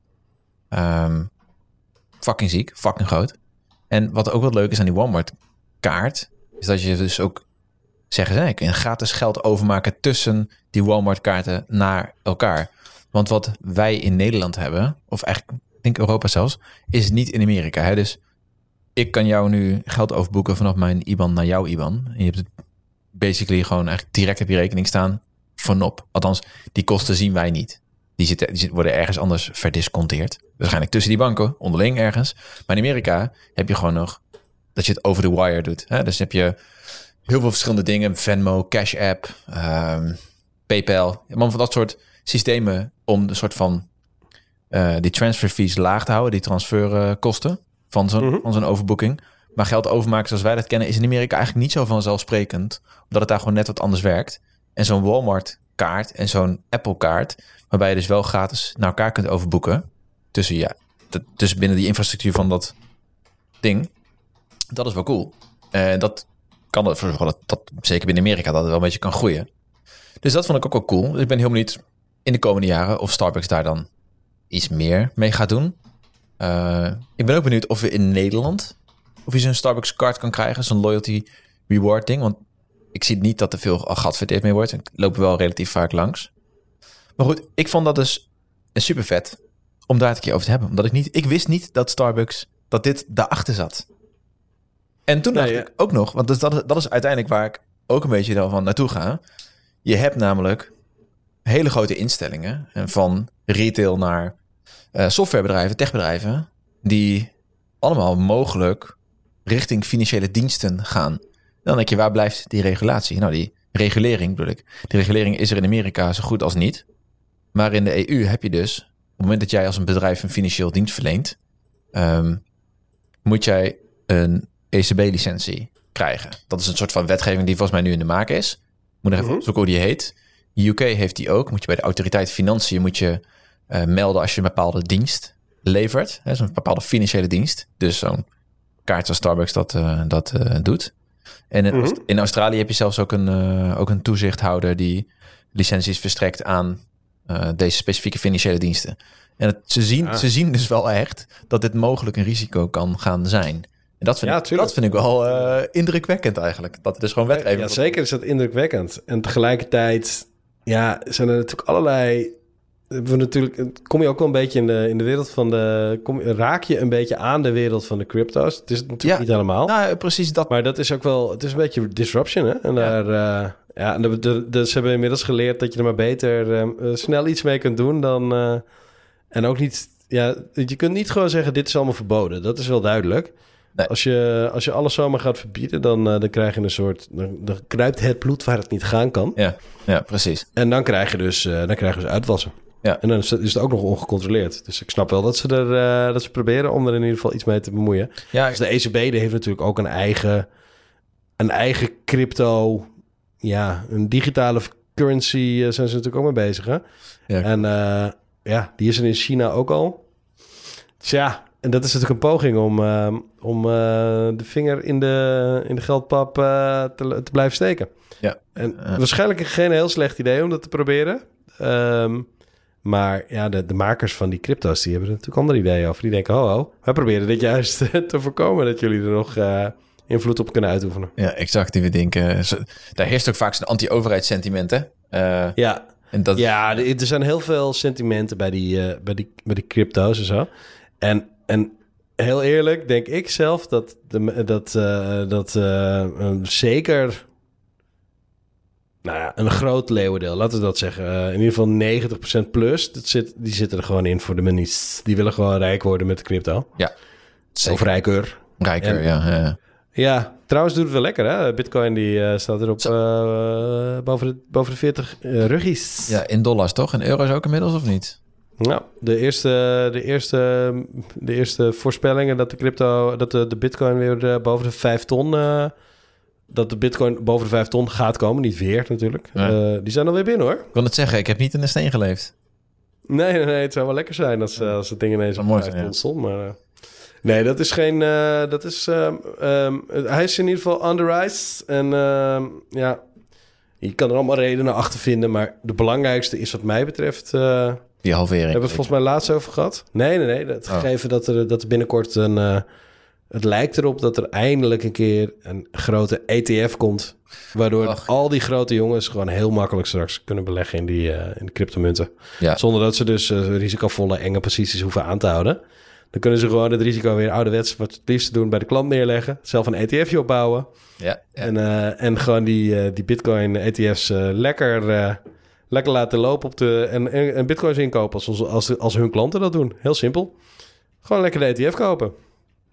A: Ehm, fucking ziek, fucking groot. En wat ook wat leuk is aan die Walmart kaart, is dat je dus ook zeggen, ze, ik kun gratis geld overmaken tussen die Walmart kaarten naar elkaar. Want wat wij in Nederland hebben, of eigenlijk ik denk Europa zelfs, is niet in Amerika. Hè? Dus ik kan jou nu geld overboeken vanaf mijn IBAN naar jouw IBAN. En je hebt het basically gewoon eigenlijk direct op je rekening staan vanop. Althans, die kosten zien wij niet. Die, zitten, die worden ergens anders verdisconteerd. Waarschijnlijk tussen die banken, onderling ergens. Maar in Amerika heb je gewoon nog dat je het over de wire doet. Hè? Dus heb je heel veel verschillende dingen. Venmo, Cash App, ehm, PayPal. Man van dat soort systemen om de soort van eh, die transfer fees laag te houden. Die transferkosten van zo'n
B: Mhm.
A: van zo'n overboeking. Maar geld overmaken zoals wij dat kennen is in Amerika eigenlijk niet zo vanzelfsprekend. Omdat het daar gewoon net wat anders werkt. En zo'n Walmart kaart en zo'n Apple kaart, waarbij je dus wel gratis naar elkaar kunt overboeken. Tussen, ja, tussen binnen die infrastructuur van dat ding. Dat is wel cool. En dat kan ervoor zorgen dat, dat zeker binnen Amerika dat het wel een beetje kan groeien. Dus dat vond ik ook wel cool. Dus ik ben heel benieuwd in de komende jaren of Starbucks daar dan iets meer mee gaat doen. Eh, ik ben ook benieuwd of we in Nederland of je zo'n Starbucks card kan krijgen, zo'n loyalty reward ding. Want ik zie niet dat er veel geadverteerd mee wordt. Ik loop wel relatief vaak langs. Maar goed, ik vond dat dus super vet om daar het een keer over te hebben. Omdat ik niet, ik wist niet dat Starbucks, dat dit daarachter zat. En toen dacht
B: Nee,
A: ik ook nog, want dus dat, dat is uiteindelijk waar ik ook een beetje dan van naartoe ga. Je hebt namelijk hele grote instellingen, en van retail naar eh, softwarebedrijven, techbedrijven, die allemaal mogelijk richting financiële diensten gaan. Dan denk je, waar blijft die regulatie? Nou, die regulering bedoel ik. Die regulering is er in Amerika zo goed als niet. Maar in de EU heb je dus, op het moment dat jij als een bedrijf een financieel dienst verleent, ehm, moet jij een ECB-licentie krijgen. Dat is een soort van wetgeving die volgens mij nu in de maak is. Moet nog even opzoeken hoe die heet. UK heeft die ook. Moet je bij de autoriteit Financiën moet je eh, melden als je een bepaalde dienst levert. Zo'n bepaalde financiële dienst. Dus zo'n kaart zoals Starbucks dat, eh, dat eh, doet. En in, Aust- in Australië heb je zelfs ook een, ook een toezichthouder die licenties verstrekt aan deze specifieke financiële diensten. En het, ze, zien, ze zien dus wel echt dat dit mogelijk een risico kan gaan zijn. En dat vind,
B: Ja,
A: ik,
B: tuurlijk.
A: dat vind ik wel indrukwekkend eigenlijk. Dat er dus gewoon wetgeving
B: Ja, zeker is dat indrukwekkend. En tegelijkertijd ja, zijn er natuurlijk allerlei... We natuurlijk, kom je ook wel een beetje in de, in de wereld van de... Kom, raak je een beetje aan de wereld van de crypto's. Het is natuurlijk
A: Ja.
B: niet helemaal.
A: Nou, precies dat.
B: Maar dat is ook wel... Het is een beetje disruption, hè? En daar... eh, ja, en de, de, de- ze hebben inmiddels geleerd dat je er maar beter eh, eh, snel iets mee kunt doen dan... eh, en ook niet... Ja, je kunt niet gewoon zeggen, dit is allemaal verboden. Dat is wel duidelijk.
A: Nee.
B: Als, je, als je alles zomaar gaat verbieden, dan, dan krijg je een soort... Dan, dan kruipt het bloed waar het niet gaan kan.
A: Ja, ja, precies.
B: En dan krijg je dus, dan krijg je dus uitwassen.
A: Ja.
B: En dan is het, ook nog ongecontroleerd. Dus ik snap wel dat ze, er, eh, dat ze proberen om er in ieder geval iets mee te bemoeien.
A: Ja,
B: Dus de ECB die heeft natuurlijk ook een eigen, een eigen crypto, ja, een digitale currency eh, zijn ze natuurlijk ook mee bezig. Hè?
A: Ja.
B: En eh, ja, die is er in China ook al. Dus ja, en dat is natuurlijk een poging om, eh, om de vinger in de, in de geldpap te, te blijven steken.
A: Ja.
B: En waarschijnlijk geen heel slecht idee om dat te proberen. Ehm, maar ja, de, de makers van die crypto's, die hebben er natuurlijk andere ideeën over. Die denken, oh, oh wij proberen dit juist te voorkomen... dat jullie er nog eh, invloed op kunnen uitoefenen.
A: ja, exact. Die we denken. Daar heerst ook vaak zo'n anti-overheidssentiment, hè? Eh,
B: Ja,
A: en dat,
B: ja er zijn heel veel sentimenten bij die, eh, bij die, bij die crypto's en zo. En, en heel eerlijk denk ik zelf dat, de, dat, eh, dat eh, een zeker... Nou ja, een groot leeuwendeel, laten we dat zeggen. Eh, in ieder geval 90% plus, dat zit, die zitten er gewoon in voor de manies. Die willen gewoon rijk worden met de crypto.
A: ja, zeker.
B: Of rijker.
A: Rijker,
B: En-
A: ja, ja.
B: Ja, trouwens doet het wel lekker hè. Bitcoin die eh, staat erop eh, boven, de, boven de 40 eh, ruggies.
A: Ja, in dollars toch? In euro's ook inmiddels of niet?
B: Nou, de eerste, de eerste, de eerste voorspellingen dat de crypto, dat de, de bitcoin weer boven de 5 ton, dat de bitcoin boven de 5 ton gaat komen, niet weer natuurlijk. Eh, die zijn alweer binnen hoor.
A: Ik wil het zeggen, ik heb niet in de steen geleefd.
B: Nee, nee, nee, het zou wel lekker zijn als, eh, als het ding ineens op
A: mooi
B: 5
A: zijn,
B: ton
A: ja.
B: stond, maar... eh, nee, dat is geen, dat is, ehm, ehm, hij is in ieder geval rise en ehm, ja, je kan er allemaal redenen achter vinden, maar de belangrijkste is wat mij betreft...
A: Die halvering.
B: hebben we het volgens mij laatst over gehad? Nee, nee, nee. Het
A: Oh.
B: gegeven dat er, dat er binnenkort een... het lijkt erop dat er eindelijk een keer een grote ETF komt. Waardoor
A: Ach.
B: al die grote jongens gewoon heel makkelijk straks kunnen beleggen in die eh, in de cryptomunten.
A: Ja.
B: Zonder dat ze dus eh, risicovolle enge posities hoeven aan te houden. Dan kunnen ze gewoon het risico weer ouderwets wat het liefst doen bij de klant neerleggen. Zelf een ETFje opbouwen.
A: Ja, ja.
B: En, eh, en gewoon die, die Bitcoin ETF's eh, lekker, lekker laten lopen op de. En, en, en Bitcoins inkopen als, als, als hun klanten dat doen. Heel simpel. Gewoon lekker de ETF kopen.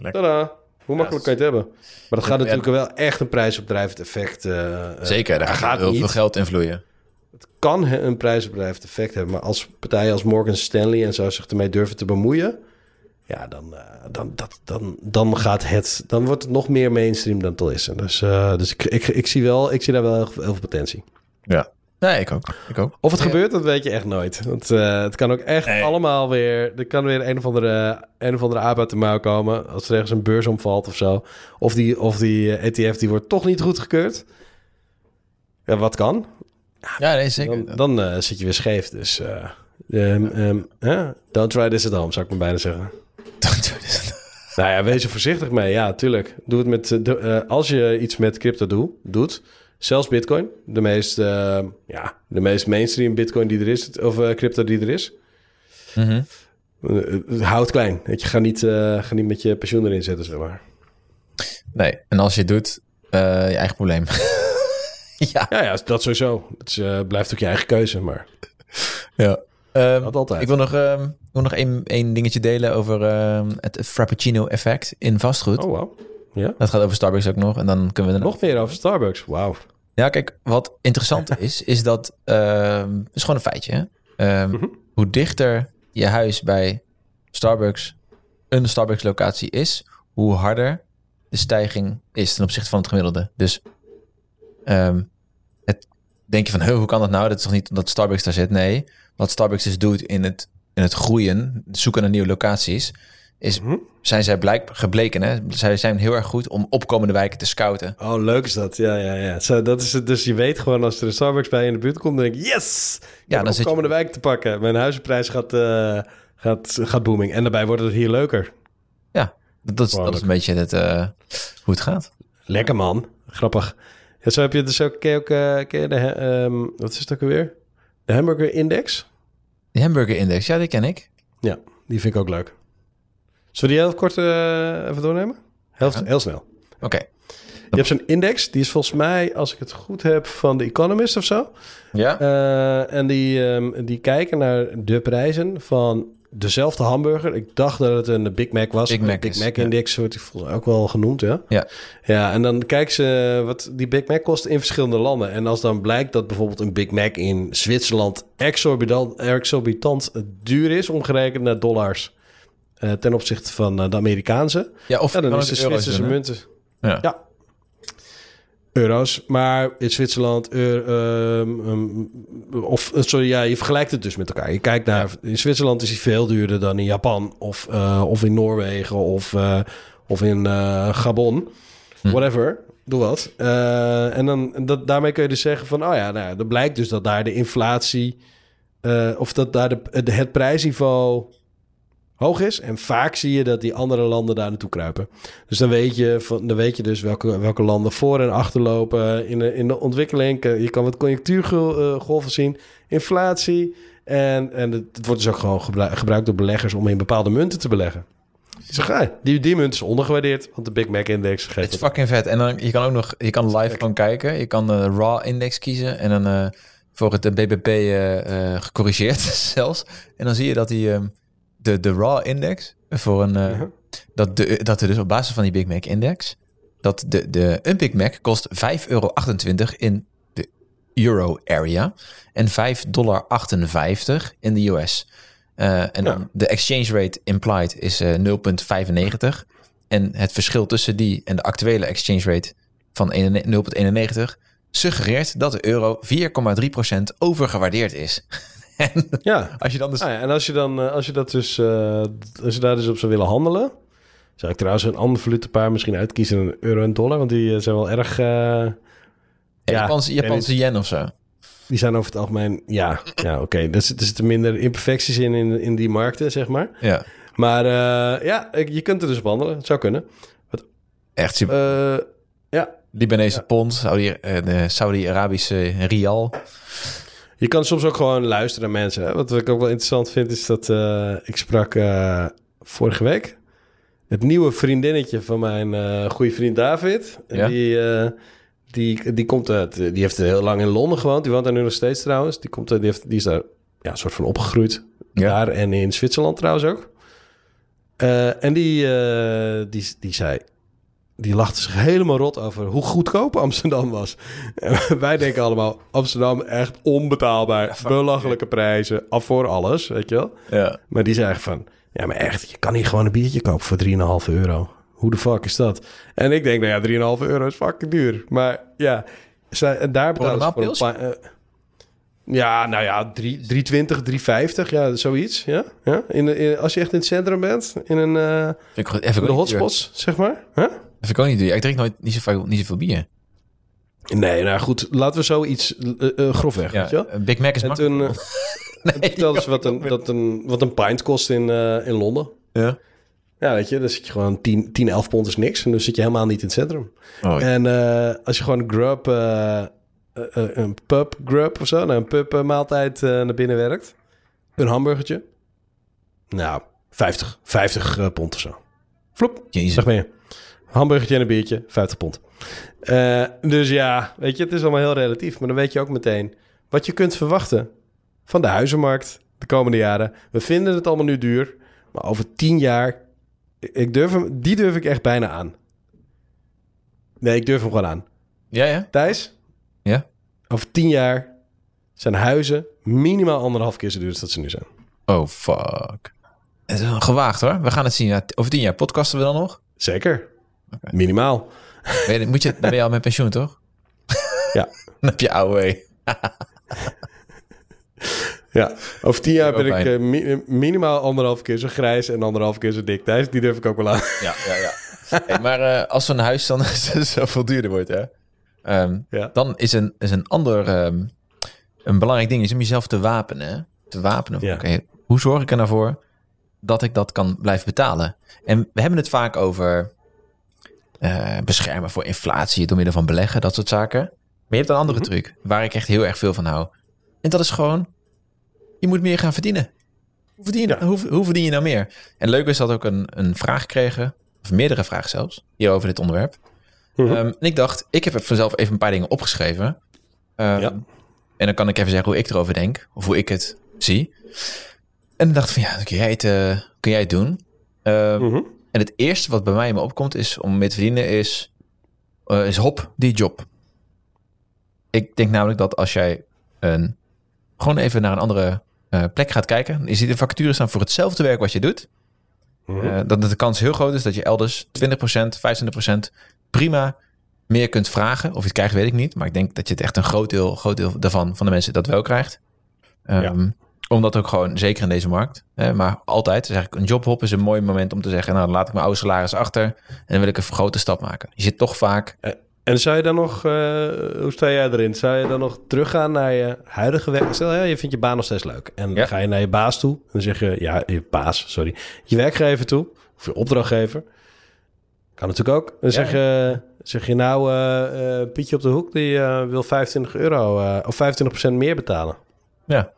A: Lekker.
B: Tada. Hoe makkelijk kan je het hebben? Maar dat gaat
A: Ja,
B: natuurlijk wel echt een prijsopdrijvend effect. eh, eh,
A: Zeker, daar gaat heel
B: niet.
A: veel geld in vloeien.
B: Kan he- een prijsopdrijvend effect hebben. Maar als partijen als Morgan Stanley en zo zich ermee durven te bemoeien. Ja, dan, eh, dan, dat, dan, dan gaat het... Dan wordt het nog meer mainstream dan het al is. En Dus, eh, dus ik, ik, ik, zie wel, ik zie daar wel heel, veel- heel veel potentie.
A: Ja. Nee, ik ook. Ik ook.
B: Of het
A: Ja.
B: gebeurt, dat weet je echt nooit. Want eh, het kan ook echt
A: Nee.
B: allemaal weer... Er kan weer een of andere, een of andere aap uit de mouw komen... als er ergens een beurs omvalt of zo. Of die, of die eh, ETF die wordt toch niet goedgekeurd. Ja, wat kan?
A: Ja, nee, zeker.
B: Dan, dan eh, zit je weer scheef. Dus eh, ehm, ehm, don't try this at home, zou ik maar bijna zeggen. Nou ja, wees er voorzichtig mee. Ja, tuurlijk. Doe het met, de- als je iets met crypto doe, doet, zelfs Bitcoin, de meest, eh, ja, de meest mainstream Bitcoin die er is, of eh, crypto die er is, eh, eh, houd het klein. Weet je, ga niet, ga niet met je pensioen erin zetten, zeg maar.
A: Nee, en als je het doet, je eigen probleem. ja.
B: Ja, ja, dat sowieso. Het is, blijft ook je eigen keuze, maar
A: ja.
B: Dat altijd.
A: ik wil nog, ehm, ik wil nog één, één dingetje delen over ehm, het Frappuccino-effect in vastgoed.
B: Oh, wow. Ja.
A: Dat gaat over Starbucks ook nog. En dan kunnen we er
B: Nog meer over Starbucks. Wauw.
A: Ja, kijk, wat interessant is, is dat... het is gewoon een feitje. Hè? Ehm,
B: Mhm.
A: Hoe dichter je huis bij Starbucks, een Starbucks-locatie is... hoe harder de stijging is ten opzichte van het gemiddelde. Dus ehm, het, denk je van, "Huh, hoe kan dat nou? Dat is toch niet dat Starbucks daar zit? Nee, wat Starbucks dus doet in het, in het groeien, zoeken naar nieuwe locaties... is,
B: Mhm.
A: zijn zij blijk, gebleken, hè? zij zijn heel erg goed om opkomende wijken te scouten.
B: Oh, leuk is dat. Ja, ja, ja. Zo, dat is het. Dus je weet gewoon als er een Starbucks bij je in de buurt komt, dan denk je, yes! Ik
A: Ja, dan zit je-
B: wijk te pakken. Mijn huizenprijs gaat, eh, gaat, gaat booming. En daarbij wordt het hier leuker.
A: Ja, dat, dat, is, dat is een beetje het, eh, hoe het gaat.
B: Lekker, man. Grappig. Ja, zo heb je dus ook, ken je ook, eh, ken je de, ehm, wat is het ook alweer? De Hamburger Index.
A: De Hamburger Index, ja, die ken ik.
B: Ja, die vind ik ook leuk. Zullen we die heel kort eh, even doornemen? Heel,
A: Ja.
B: heel snel.
A: Oké.
B: Je hebt zo'n index, die is volgens mij, als ik het goed heb, van The Economist of zo.
A: Ja?
B: Eh, en die, ehm, die kijken naar de prijzen van dezelfde hamburger. Ik dacht dat het een Big Mac was.
A: Big Mac
B: Big
A: is,
B: Mac
A: ja.
B: Index wordt volgens mij ook wel genoemd, ja.
A: Ja.
B: Ja, en dan kijken ze wat die Big Mac kost in verschillende landen. En als dan blijkt dat bijvoorbeeld een Big Mac in Zwitserland exorbitant, exorbitant duur is, omgerekend naar dollars eh, ten opzichte van eh, de Amerikaanse.
A: ja, of
B: Ja, dan is de Zwitserse munten.
A: Ja.
B: Ja. Euro's, maar in Zwitserland, eur- ehm, ehm, of eh, sorry, ja, je vergelijkt het dus met elkaar. Je kijkt naar, in Zwitserland is hij veel duurder dan in Japan, of, eh, of in Noorwegen, of, eh, of in eh, Gabon,
A: Hm.
B: whatever. Doe wat. Eh, en dan, dat, daarmee kun je dus zeggen van, oh ja, nou, ja, dan blijkt dus dat daar de inflatie, eh, of dat daar de, de- het prijsniveau hoog is. En vaak zie je dat die andere landen daar naartoe kruipen. Dus dan weet je, van, dan weet je dus welke, welke landen voor en achter lopen in de, in de ontwikkeling. Je kan wat conjunctuurgolven zien, inflatie. En, en het, het wordt dus ook gewoon gebru- gebruikt door beleggers om in bepaalde munten te beleggen. Zeg, ah, die, die munt is ondergewaardeerd, want de Big Mac Index
A: Het
B: geeft
A: is
B: het.
A: fucking vet. En dan, je kan ook nog, je kan live gewoon kijken. Je kan de RAW index kiezen en dan eh, voor het BBP eh, eh, gecorrigeerd zelfs. En dan zie je dat die, ehm, de, de RAW index voor een, eh, dat, de, dat er dus op basis van die Big Mac index, dat de, de, een Big Mac kost 5,28 euro in de euro area en 5,58 dollar in de US. Eh, en dan de exchange rate implied is eh 0,95. En het verschil tussen die en de actuele exchange rate van 0,91 suggereert dat de euro 4,3% overgewaardeerd is. En
B: Ja.
A: als je dan dus...
B: Ah ja, en als je, dan, eh, als je, dat dus, eh, als je daar dus op zou willen handelen... zou ik trouwens een ander valutepaar misschien uitkiezen dan een euro en dollar. Want die eh, zijn wel erg... eh, ja,
A: Japanse, Japanse yen of zo.
B: Die zijn over het algemeen... Ja, ja oké. Er, zit- er zitten minder imperfecties in, in in die markten, zeg maar.
A: Ja,
B: Maar ja, je kunt er dus op handelen. Het zou kunnen.
A: echt super.
B: Ja,
A: Libanese
B: ja.
A: pond, Saudi, de Saudi-Arabische rial.
B: Je kan soms ook gewoon luisteren naar mensen. Hè? Wat ik ook wel interessant vind, is dat eh, ik sprak eh, vorige week het nieuwe vriendinnetje van mijn eh goede vriend David.
A: Ja.
B: Die, die, die, komt uit, die heeft heel lang in Londen gewoond. Die woont daar nu nog steeds trouwens. Die, komt, uit- die, heeft, die is daar ja, een soort van opgegroeid.
A: Ja.
B: Daar en in Zwitserland trouwens ook. En die, die, die zei... Die lachte zich helemaal rot over hoe goedkoop Amsterdam was. En wij denken allemaal, Amsterdam echt onbetaalbaar. belachelijke prijzen, af voor alles, weet je wel.
A: Ja.
B: Maar die zei echt van, Ja, maar echt, je kan hier gewoon een biertje kopen voor 3,5 euro. Hoe de fuck is dat? En ik denk, nou ja, 3,5 euro is fucking duur. Maar ja, zij- en daar betalen voor een eh, ja, nou ja, 3 320, 350, ja, zoiets. Ja, ja. In, de- in, als je echt in het centrum bent, in een,
A: Vind ik, even
B: de
A: duur.
B: hotspots, zeg maar. Huh?
A: Dat vind ik ook niet duur. Ik drink nooit niet zoveel, niet zoveel bier.
B: Nee, nou goed, laten we zoiets uh, uh, grofweg,
A: Ja,
B: weet je
A: Big Mac is
B: En
A: makkelijk.
B: toen eh,
A: Nee,
B: wat een, wat, een, wat een pint kost in, in Londen.
A: Ja.
B: Ja, weet je, dan zit je gewoon 10, 10 11 pond is niks. En dan zit je helemaal niet in het centrum.
A: Oh,
B: En als je gewoon een grub, een pub grub of zo, nou, een pub maaltijd naar binnen werkt. Een hamburgertje. Nou, 50, 50 eh, pond of zo. Vloep,
A: Jezus.
B: zeg maar je. Hamburgertje en een biertje, 50 pond. Eh, dus ja, weet je, het is allemaal heel relatief. Maar dan weet je ook meteen wat je kunt verwachten van de huizenmarkt de komende jaren. We vinden het allemaal nu duur, maar over 10 jaar, ik durf hem, die durf ik echt bijna aan. Nee, ik durf hem gewoon aan.
A: Ja, ja.
B: Thijs,
A: Ja?
B: over 10 jaar zijn huizen minimaal anderhalf keer zo duur als dat ze nu zijn.
A: Oh, fuck. Het is wel gewaagd hoor. We gaan het zien. Over tien jaar podcasten we dan nog?
B: Zeker. Minimaal.
A: Ben je, moet je, dan ben je al met pensioen, toch?
B: Ja.
A: Dan heb je AOW.
B: Ja, over tien jaar ben ik eh, mi- minimaal anderhalf keer zo grijs en anderhalf keer zo dik. Thijs, die durf ik ook wel aan.
A: Ja, ja, ja. Hey, maar eh, als zo'n huis dan zoveel duurder wordt, hè? Ehm,
B: Ja.
A: Dan is een, is een ander ehm, een belangrijk ding is om jezelf te wapenen. hè? Te wapenen.
B: Ja.
A: Oké, hoe zorg ik er nou voor dat ik dat kan blijven betalen? En we hebben het vaak over eh, beschermen voor inflatie door middel van beleggen, dat soort zaken. Maar je hebt een andere
B: Mhm.
A: truc waar ik echt heel erg veel van hou. En dat is gewoon, je moet meer gaan verdienen. Hoe verdien je,
B: Ja.
A: hoe, hoe verdien je nou meer? En leuk is dat ook een, een vraag kregen, of meerdere vragen zelfs, hier over dit onderwerp.
B: Mhm.
A: Ehm, en ik dacht, ik heb vanzelf even een paar dingen opgeschreven. Ehm,
B: Ja.
A: En dan kan ik even zeggen hoe ik erover denk, of hoe ik het zie. En dan dacht ik van, ja, kun jij het, eh, kun jij het doen?
B: Mhm.
A: En het eerste wat bij mij in me opkomt is om mee te verdienen is, eh, is hop, die job. Ik denk namelijk dat als jij een, gewoon even naar een andere eh, plek gaat kijken, je ziet de vacatures staan voor hetzelfde werk wat je doet,
B: Mhm.
A: eh, dat de kans heel groot is dat je elders 20%, 25% prima meer kunt vragen. Of je het krijgt, weet ik niet. Maar ik denk dat je het echt een groot deel, groot deel daarvan, van de mensen dat wel krijgt. Ehm, Omdat ook gewoon, zeker in deze markt, hè, maar altijd, dus eigenlijk een jobhop is een mooi moment om te zeggen, nou dan laat ik mijn oude salaris achter en dan wil ik een grote stap maken. Je zit toch vaak,
B: En zou je dan nog, eh, hoe sta jij erin? Zou je dan nog teruggaan naar je huidige werk? Stel, ja, je vindt je baan nog steeds leuk. En
A: Ja.
B: dan ga je naar je baas toe. En dan zeg je, ja, je baas, sorry. Je werkgever toe. Of je opdrachtgever. Kan natuurlijk ook. Dan zeg, je, zeg je nou, eh, eh, Pietje op de hoek, die eh, wil 25 euro eh, of 25% meer betalen.
A: ja,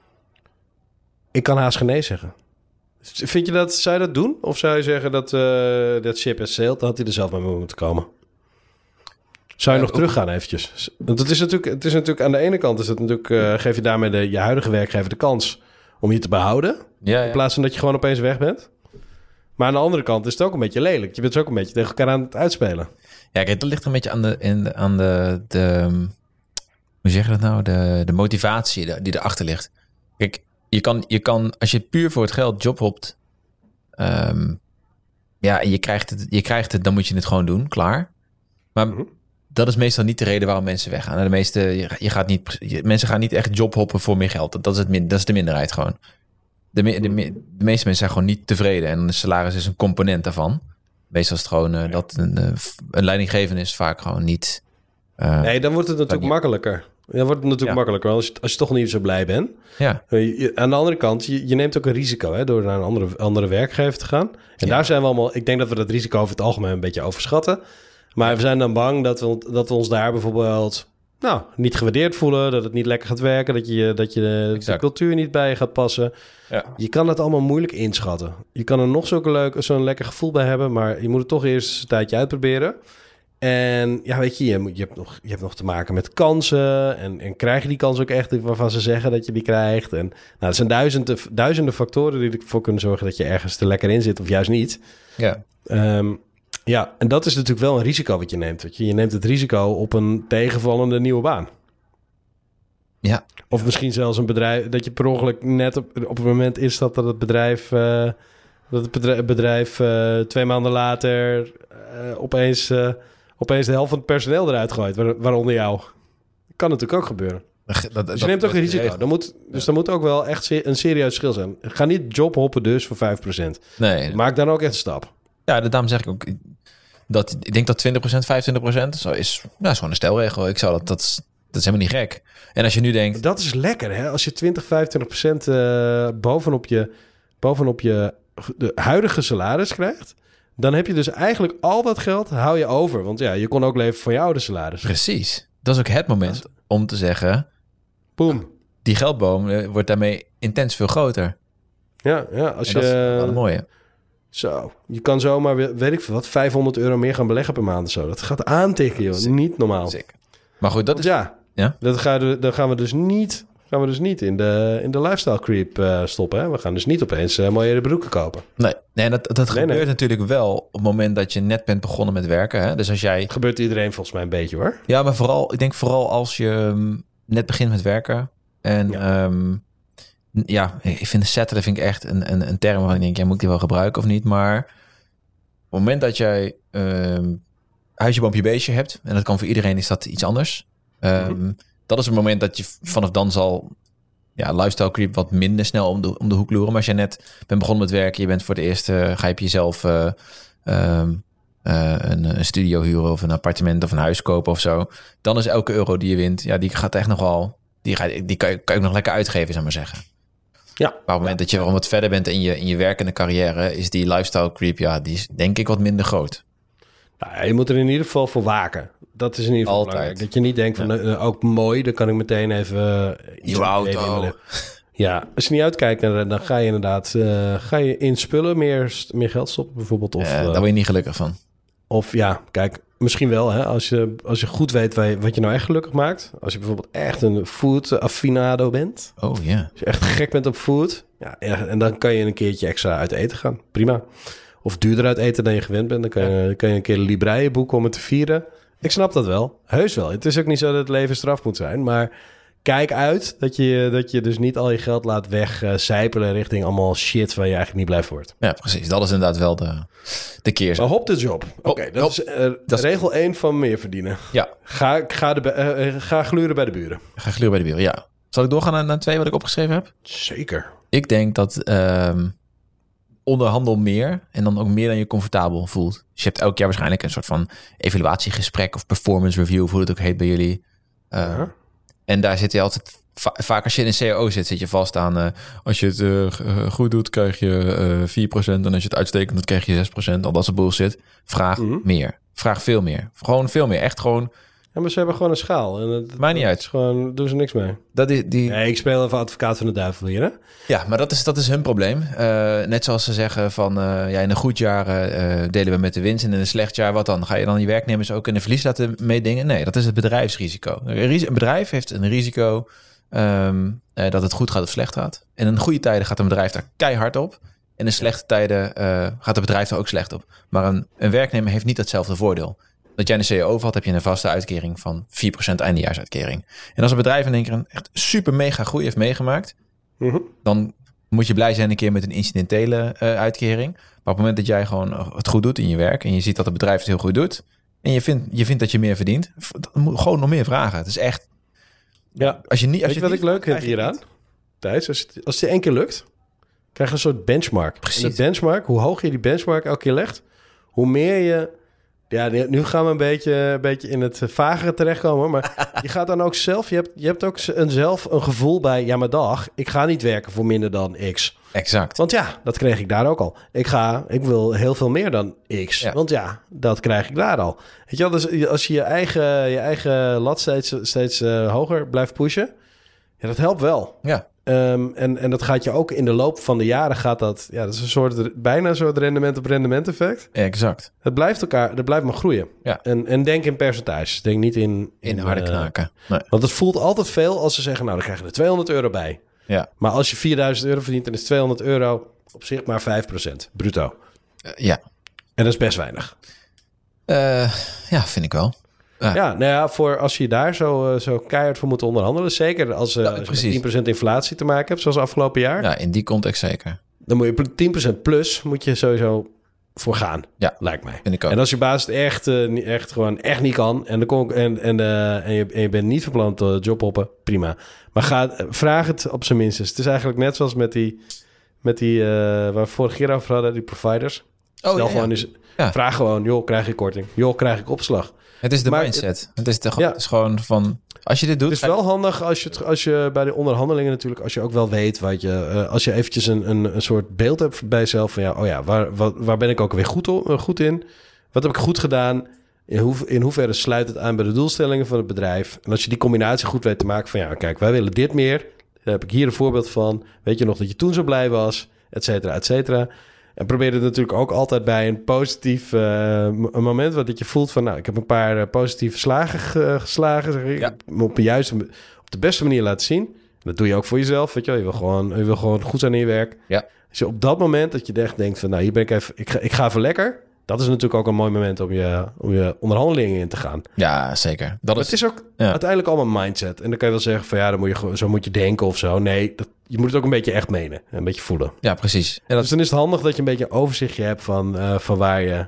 B: Ik kan haast geen nee zeggen. Vind je dat, zou je dat doen? Of zou je zeggen dat eh, dat ship has sailed, dan had hij er zelf mee moeten komen? Zou je
A: Ja,
B: nog
A: ook-
B: teruggaan eventjes? Want het is natuurlijk, het is natuurlijk aan de ene kant is het natuurlijk, eh, geef je daarmee de, je huidige werkgever de kans om je te behouden.
A: ja,
B: In plaats van dat je gewoon opeens weg bent. Maar aan de andere kant is het ook een beetje lelijk. Je bent dus ook een beetje tegen elkaar aan het uitspelen.
A: Ja, kijk, dat ligt een beetje aan de, in, aan de, de hoe zeg je dat nou, de, de motivatie die- die erachter ligt. Kijk, je kan, je kan, als je puur voor het geld jobhopt, ehm, ja, en je krijgt, het, je krijgt het, dan moet je het gewoon doen, klaar. Maar
B: Mhm.
A: dat is meestal niet de reden waarom mensen weggaan. De meeste, je, je gaat niet, je- mensen gaan niet echt jobhoppen voor meer geld. Dat, dat, is, het min, dat is de minderheid gewoon. De, me- de, me- de meeste mensen zijn gewoon niet tevreden en de salaris is een component daarvan. Meestal is het gewoon eh, dat een, eh, een leidinggevende is vaak gewoon niet. eh,
B: Nee, dan wordt het natuurlijk makkelijker. Dan wordt natuurlijk
A: Ja.
B: makkelijker. Als je, als je toch niet zo blij bent.
A: Ja,
B: Eh, je- Aan de andere kant, je, je neemt ook een risico hè, door naar een andere, andere werkgever te gaan. En
A: Ja.
B: daar zijn we allemaal, ik denk dat we dat risico over het algemeen een beetje overschatten. Maar we zijn dan bang dat we, dat we ons daar bijvoorbeeld nou, niet gewaardeerd voelen, dat het niet lekker gaat werken, dat je, dat je de, cultuur niet bij je gaat passen.
A: ja.
B: Je kan het allemaal moeilijk inschatten. Je kan er nog zo'n leuk, zo'n lekker gevoel bij hebben, maar je moet het toch eerst een tijdje uitproberen. En ja, weet je, je, moet- je, hebt, nog, je hebt nog te maken met kansen. En, en krijg je die kans ook echt waarvan ze zeggen dat je die krijgt? En nou, er zijn duizenden, duizenden factoren die ervoor kunnen zorgen dat je ergens te lekker in zit of juist niet.
A: ja.
B: Ehm, ja, en dat is natuurlijk wel een risico wat je neemt. Weet je. je neemt het risico op een tegenvallende nieuwe baan.
A: Ja.
B: Of misschien zelfs een bedrijf dat je per ongeluk net op, op het moment instapt dat het bedrijf eh, Dat het bedrijf, bedrijf eh, twee maanden later eh, opeens, eh, opeens de helft van het personeel eruit gooit, waar- waaronder jou. Kan natuurlijk ook gebeuren.
A: Dat,
B: Dus je neemt ook een risico. Dan moet, dus dan moet ook wel echt een serieus verschil zijn. Ga niet jobhoppen dus voor 5%.
A: Nee,
B: Maak dan ook echt een stap.
A: ja, daarom zeg ik ook... Dat, ik denk dat 20%, 25% zo is, nou, is gewoon een stelregel. Ik zou dat, dat, is, dat is helemaal niet gek. En als je nu denkt,
B: Dat is lekker, hè? Als je 20, 25 procent eh, bovenop, je, bovenop je de huidige salaris krijgt... dan heb je dus eigenlijk al dat geld hou je over. Want ja, je kon ook leven van je oude salaris.
A: precies. Dat is ook het moment om te zeggen...
B: Boom.
A: Die geldboom eh, wordt daarmee intens veel groter.
B: Ja, ja als
A: En dat is
B: je...
A: mooie.
B: Zo, je kan zomaar, we- weet ik veel wat, 500 euro meer gaan beleggen per maand of zo. Dat gaat aantikken, joh. Niet normaal.
A: Zeker. Maar goed, dat
B: Want
A: is...
B: ja,
A: Ja?
B: Dat gaan we, dan gaan we dus niet, gaan we dus niet in de, in de lifestyle creep eh, stoppen. Hè? We gaan dus niet opeens uh, mooiere broeken kopen.
A: Nee, nee dat, dat
B: Nee,
A: gebeurt
B: nee.
A: natuurlijk wel op het moment dat je net bent begonnen met werken. Hè? Dus als jij...
B: Gebeurt iedereen volgens mij een beetje hoor.
A: Ja, maar vooral, ik denk vooral als je ehm, net begint met werken. En
B: Ja.
A: ja, ja ik vind settelen vind ik echt een, een, een term waarvan ik denk, ja, moet ik die wel gebruiken of niet? Maar op het moment dat jij ehm huisje, boompje, beestje hebt, en dat kan voor iedereen is dat iets anders. Ehm, Dat is het moment dat je vanaf dan zal ja, lifestyle creep wat minder snel om de, om de hoek loeren. Maar als je net bent begonnen met werken, je bent voor het eerst, eh, ga je jezelf eh, ehm, eh, een, een studio huren of een appartement of een huis kopen of zo. Dan is elke euro die je wint, ja, die gaat echt nog wel, die, ga, die kan, je, kan je nog lekker uitgeven, zou maar zeggen.
B: Ja.
A: Maar op het moment dat je wat verder bent in je, in je werkende carrière, is die lifestyle creep, ja, die is denk ik wat minder groot.
B: Nou, je moet er in ieder geval voor waken. Dat is in ieder geval
A: Altijd.
B: belangrijk. Dat je niet denkt van, eh, ook mooi, dan kan ik meteen even... eh,
A: Nieuwe
B: aan
A: auto.
B: Ja, als je niet uitkijkt, dan, dan ga je inderdaad eh, ga je in spullen meer, meer geld stoppen bijvoorbeeld. Of,
A: Eh,
B: eh,
A: daar word je niet gelukkig van.
B: Of ja, kijk, misschien wel. Hè, als, je, als je goed weet wat je, wat je nou echt gelukkig maakt. Als je bijvoorbeeld echt een food affinado bent.
A: Oh ja.
B: Als je echt gek bent op food. Ja, en dan kan je een keertje extra uit eten gaan. Prima. Of duurder uit eten dan je gewend bent. Dan kan je, kan je een keer een boeken om het te vieren. Ik snap dat wel. Heus wel. Het is ook niet zo dat het leven straf moet zijn. Maar kijk uit dat je, dat je dus niet al je geld laat wegcijpelen richting allemaal shit waar je eigenlijk niet blij voor wordt.
A: Ja, precies. Dat is inderdaad wel de, de keerzijde.
B: Maar hop de job. Oké, dat is eh,
A: Dat is-
B: regel 1 van meer verdienen.
A: Ja,
B: Ga, ga, de, eh, eh, ga gluren bij de buren.
A: ga gluren bij de wereld. Ja. Zal ik doorgaan naar, naar twee wat ik opgeschreven heb?
B: Zeker.
A: Ik denk dat ehm, onderhandel meer en dan ook meer dan je comfortabel voelt. Dus je hebt elk jaar waarschijnlijk een soort van evaluatiegesprek of performance review, of hoe het ook heet bij jullie. Uh,
B: Ja.
A: En daar zit je altijd, va- vaak als je in een CAO zit, zit je vast aan, eh, als je het eh, eh, goed doet, krijg je eh 4%. En als je het uitstekend doet, krijg je 6%. Al dat soort bullshit. Vraag
B: Mhm.
A: meer. Vraag veel meer. Gewoon veel meer. Echt gewoon,
B: Ja, maar ze hebben gewoon een schaal. En het,
A: Maakt niet uit.
B: gewoon, doen ze niks mee.
A: dat is die...
B: Nee, ik speel even advocaat van de duivel hier, hè?
A: Ja, maar dat is, dat is hun probleem. Eh, net zoals ze zeggen van eh, ja, in een goed jaar eh, delen we met de winst en in een slecht jaar wat dan? Ga je dan je werknemers ook in de verlies laten meedingen? Nee, dat is het bedrijfsrisico. Een een bedrijf heeft een risico ehm, eh, dat het goed gaat of slecht gaat. En in goede tijden gaat een bedrijf daar keihard op. En in slechte tijden gaat het bedrijf er ook slecht op. Maar een, een werknemer heeft niet hetzelfde voordeel. Dat jij een CEO had, heb je een vaste uitkering van 4% eindejaarsuitkering. En als een bedrijf in één keer een echt super mega groei heeft meegemaakt,
B: Mhm.
A: dan moet je blij zijn een keer met een incidentele eh, uitkering. Maar op het moment dat jij gewoon het goed doet in je werk en je ziet dat het bedrijf het heel goed doet en je vindt, je vindt dat je meer verdient, moet gewoon nog meer vragen. Het is echt,
B: Ja.
A: als je niet, als
B: je
A: je
B: wat ik leuk vind hieraan? Thijs, als het, als het je één keer lukt, krijg je een soort benchmark.
A: Precies.
B: En benchmark, hoe hoog je die benchmark elke keer legt, hoe meer je... Ja, nu- gaan we een beetje, een beetje in het vagere terechtkomen. Maar je gaat dan ook zelf... Je hebt, je hebt ook een, zelf een gevoel bij... Ja, maar dag, ik ga niet werken voor minder dan X.
A: Exact.
B: Want ja, dat kreeg ik daar ook al. Ik ga, ik wil heel veel meer dan X.
A: Ja.
B: Want ja, dat krijg ik daar al. Weet je wel, dus als je je eigen, je eigen lat steeds, steeds eh, hoger blijft pushen... Ja, dat helpt wel.
A: Ja,
B: Ehm, en, en dat gaat je ook in de loop van de jaren gaat dat... Ja, dat is een soort, bijna een soort rendement op rendement effect.
A: exact.
B: Het blijft elkaar, dat blijft maar groeien.
A: Ja.
B: En, en denk in percentages. Denk niet in...
A: In harde
B: eh,
A: knaken. Nee.
B: want het voelt altijd veel als ze zeggen... Nou, dan krijg je er 200 euro bij.
A: Ja.
B: Maar als je 4000 euro verdient... dan is 200 euro op zich maar 5% bruto.
A: Eh, ja.
B: En dat is best weinig.
A: Eh, ja, vind ik wel. Ja.
B: Ja, nou ja, voor als je daar zo, eh, zo keihard voor moet onderhandelen. Zeker als, eh,
A: Ja,
B: als je
A: precies.
B: met 10% inflatie te maken hebt, zoals afgelopen jaar.
A: Ja, in die context zeker.
B: dan moet je 10% plus moet je sowieso voor gaan.
A: Ja.
B: lijkt mij.
A: Ik ook.
B: En als je baas het echt, eh, echt gewoon echt niet kan en, de en, en, eh, en, je, en je bent niet van plan te jobhoppen, prima. Maar ga, eh, vraag het op zijn minstens. Het is eigenlijk net zoals met die, met die eh, waar we vorige keer over hadden, die providers. Stel
A: Oh, ja, ja.
B: gewoon eens,
A: Ja.
B: vraag gewoon, joh, krijg je korting? Joh, krijg ik opslag?
A: Het is de
B: Maar-
A: mindset. Het is, de,
B: Ja.
A: het is gewoon van... Als je dit doet...
B: Het is wel handig als je, als je bij de onderhandelingen natuurlijk, als je ook wel weet wat je, eh, als je eventjes een, een, een soort beeld hebt bij jezelf van ja, oh ja, waar, waar, waar ben ik ook weer goed, o- eh, goed in? Wat heb ik goed gedaan? In, hoe, in hoeverre sluit het aan bij de doelstellingen van het bedrijf? En als je die combinatie goed weet te maken van ja, kijk, wij willen dit meer. Daar heb ik hier een voorbeeld van. Weet je nog dat je toen zo blij was? Et cetera, et cetera. En probeer het natuurlijk ook altijd bij een positief eh, een moment wat dat je voelt van... nou, ik heb een paar eh, positieve slagen ge- geslagen. Zeg ik.
A: Ja.
B: Op de juiste, op de beste manier laten zien. Dat doe je ook voor jezelf, weet je wel. Je wil gewoon, je wil gewoon goed zijn in je werk.
A: Ja.
B: Als je op dat moment dat je echt denkt van... nou, hier ben ik even... Ik ga, ik ga even lekker. Dat is natuurlijk ook een mooi moment om je, om je onderhandelingen in te gaan.
A: Ja, zeker. Dat is,
B: het is ook
A: ja.
B: uiteindelijk allemaal mindset. En dan kan je wel zeggen van ja, dan moet je, gewoon- zo moet je denken of zo. Nee, dat, je moet het ook een beetje echt menen. Een beetje voelen.
A: Ja, precies. Ja, dat,
B: Dus dan is het handig dat je een beetje een overzichtje hebt van, eh, van waar, je,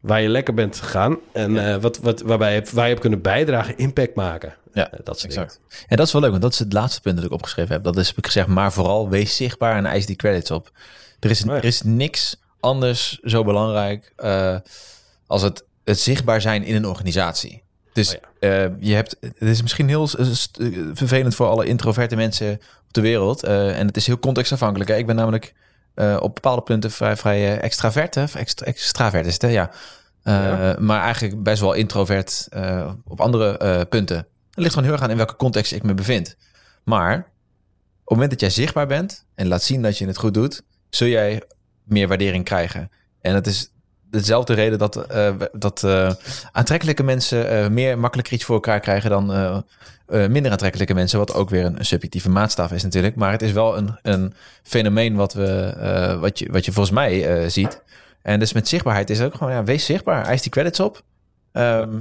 B: waar je lekker bent gegaan. En eh, wat, wat, waarbij je, waar je hebt kunnen bijdragen, impact maken.
A: Ja,
B: Eh, dat soort
A: exact. En dat is wel leuk, want dat is het laatste punt dat ik opgeschreven heb. Dat is heb ik gezegd, maar vooral wees zichtbaar en eis die credits op. Er is,
B: Oh ja.
A: er is niks anders zo belangrijk eh, als het, het zichtbaar zijn in een organisatie. Dus
B: Oh
A: eh, je hebt, het is misschien heel vervelend voor alle introverte mensen op de wereld. eh, en het is heel contextafhankelijk. Hè? Ik ben namelijk op bepaalde punten vrij, vrij extravert. Hè? Extra, extravert is het, hè? Ja.
B: Ja.
A: Maar eigenlijk best wel introvert op andere punten. Het ligt gewoon heel erg aan in welke context ik me bevind. Maar op het moment dat jij zichtbaar bent en laat zien dat je het goed doet, zul jij meer waardering krijgen. En het is dezelfde reden dat, eh, dat eh, aantrekkelijke mensen eh, meer makkelijker iets voor elkaar krijgen dan minder aantrekkelijke mensen. Wat ook weer een, subjectieve maatstaf is natuurlijk. Maar het is wel een, een fenomeen wat, we, wat, je, wat je volgens mij ziet. En dus met zichtbaarheid is ook gewoon, ja, wees zichtbaar. Eis die credits op. Ehm,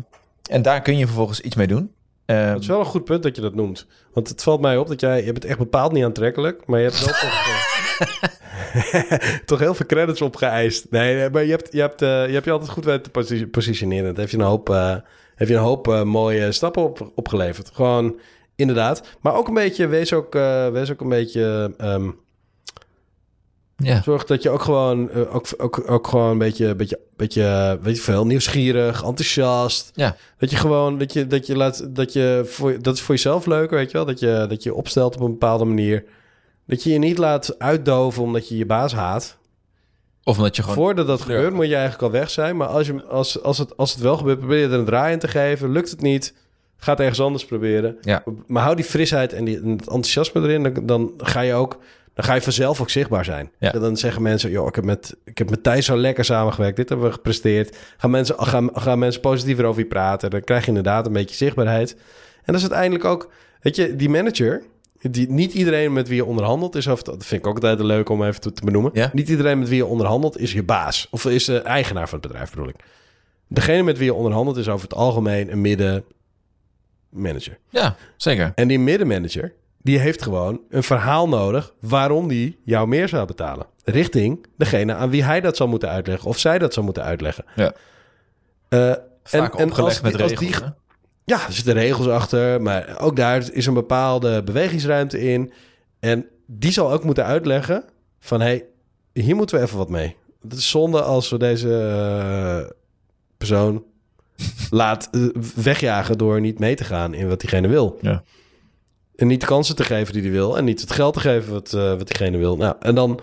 A: en daar kun je vervolgens iets mee doen. Ehm,
B: Het is wel een goed punt dat je dat noemt. Want het valt mij op dat jij... Je bent echt bepaald niet aantrekkelijk. Maar je hebt wel toch... toch heel veel credits opgeëist. Nee, maar je hebt je, hebt, eh, je, hebt je altijd goed weten te posi- positioneren. Dat heeft je een hoop, heeft je een hoop eh, mooie stappen op, opgeleverd. Gewoon, inderdaad. Maar ook een beetje... Wees ook, wees ook een beetje... ehm,
A: ja.
B: Zorg dat je ook gewoon, ook, ook, ook gewoon een beetje, beetje, beetje, weet je veel, nieuwsgierig, enthousiast.
A: Ja.
B: Dat je gewoon, dat je, dat je laat, dat je, voor, dat is voor jezelf leuk, weet je wel. Dat je, dat je opstelt op een bepaalde manier. Dat je je niet laat uitdoven omdat je je baas haat.
A: Of omdat je gewoon...
B: Voordat dat gebeurt moet je eigenlijk al weg zijn. Maar als, je, als, als, het, als het wel gebeurt, probeer je er een draai in te geven. Lukt het niet, ga het ergens anders proberen.
A: Ja.
B: Maar hou die frisheid en, die, en het enthousiasme erin. Dan, dan ga je ook, dan ga je vanzelf ook zichtbaar zijn.
A: Ja.
B: Dan zeggen mensen, joh, ik heb met, ik heb met Thijs zo lekker samengewerkt. Dit hebben we gepresteerd. Gaan mensen, gaan, gaan mensen positiever over je praten. Dan krijg je inderdaad een beetje zichtbaarheid. En dat is uiteindelijk ook, weet je, die manager... Die, niet iedereen met wie je onderhandelt is, of, dat vind ik ook altijd leuk om even te, te benoemen.
A: Ja.
B: Niet iedereen met wie je onderhandelt is je baas. Of is de eigenaar van het bedrijf, bedoel ik. Degene met wie je onderhandelt is over het algemeen een middenmanager.
A: Ja, zeker.
B: En die middenmanager, die heeft gewoon een verhaal nodig waarom die jou meer zou betalen. Richting degene aan wie hij dat zal moeten uitleggen of zij dat zal moeten uitleggen.
A: Ja.
B: Eh,
A: Vaak
B: en
A: opgelegd
B: als die-
A: met
B: als die-? Ja, er zitten regels achter, maar ook daar is een bepaalde bewegingsruimte in. En die zal ook moeten uitleggen van, hey, hier moeten we even wat mee. Het is zonde als we deze eh, persoon laat eh, wegjagen door niet mee te gaan in wat diegene wil.
A: Ja.
B: En niet de kansen te geven die hij wil en niet het geld te geven wat, eh, wat diegene wil. Nou, en dan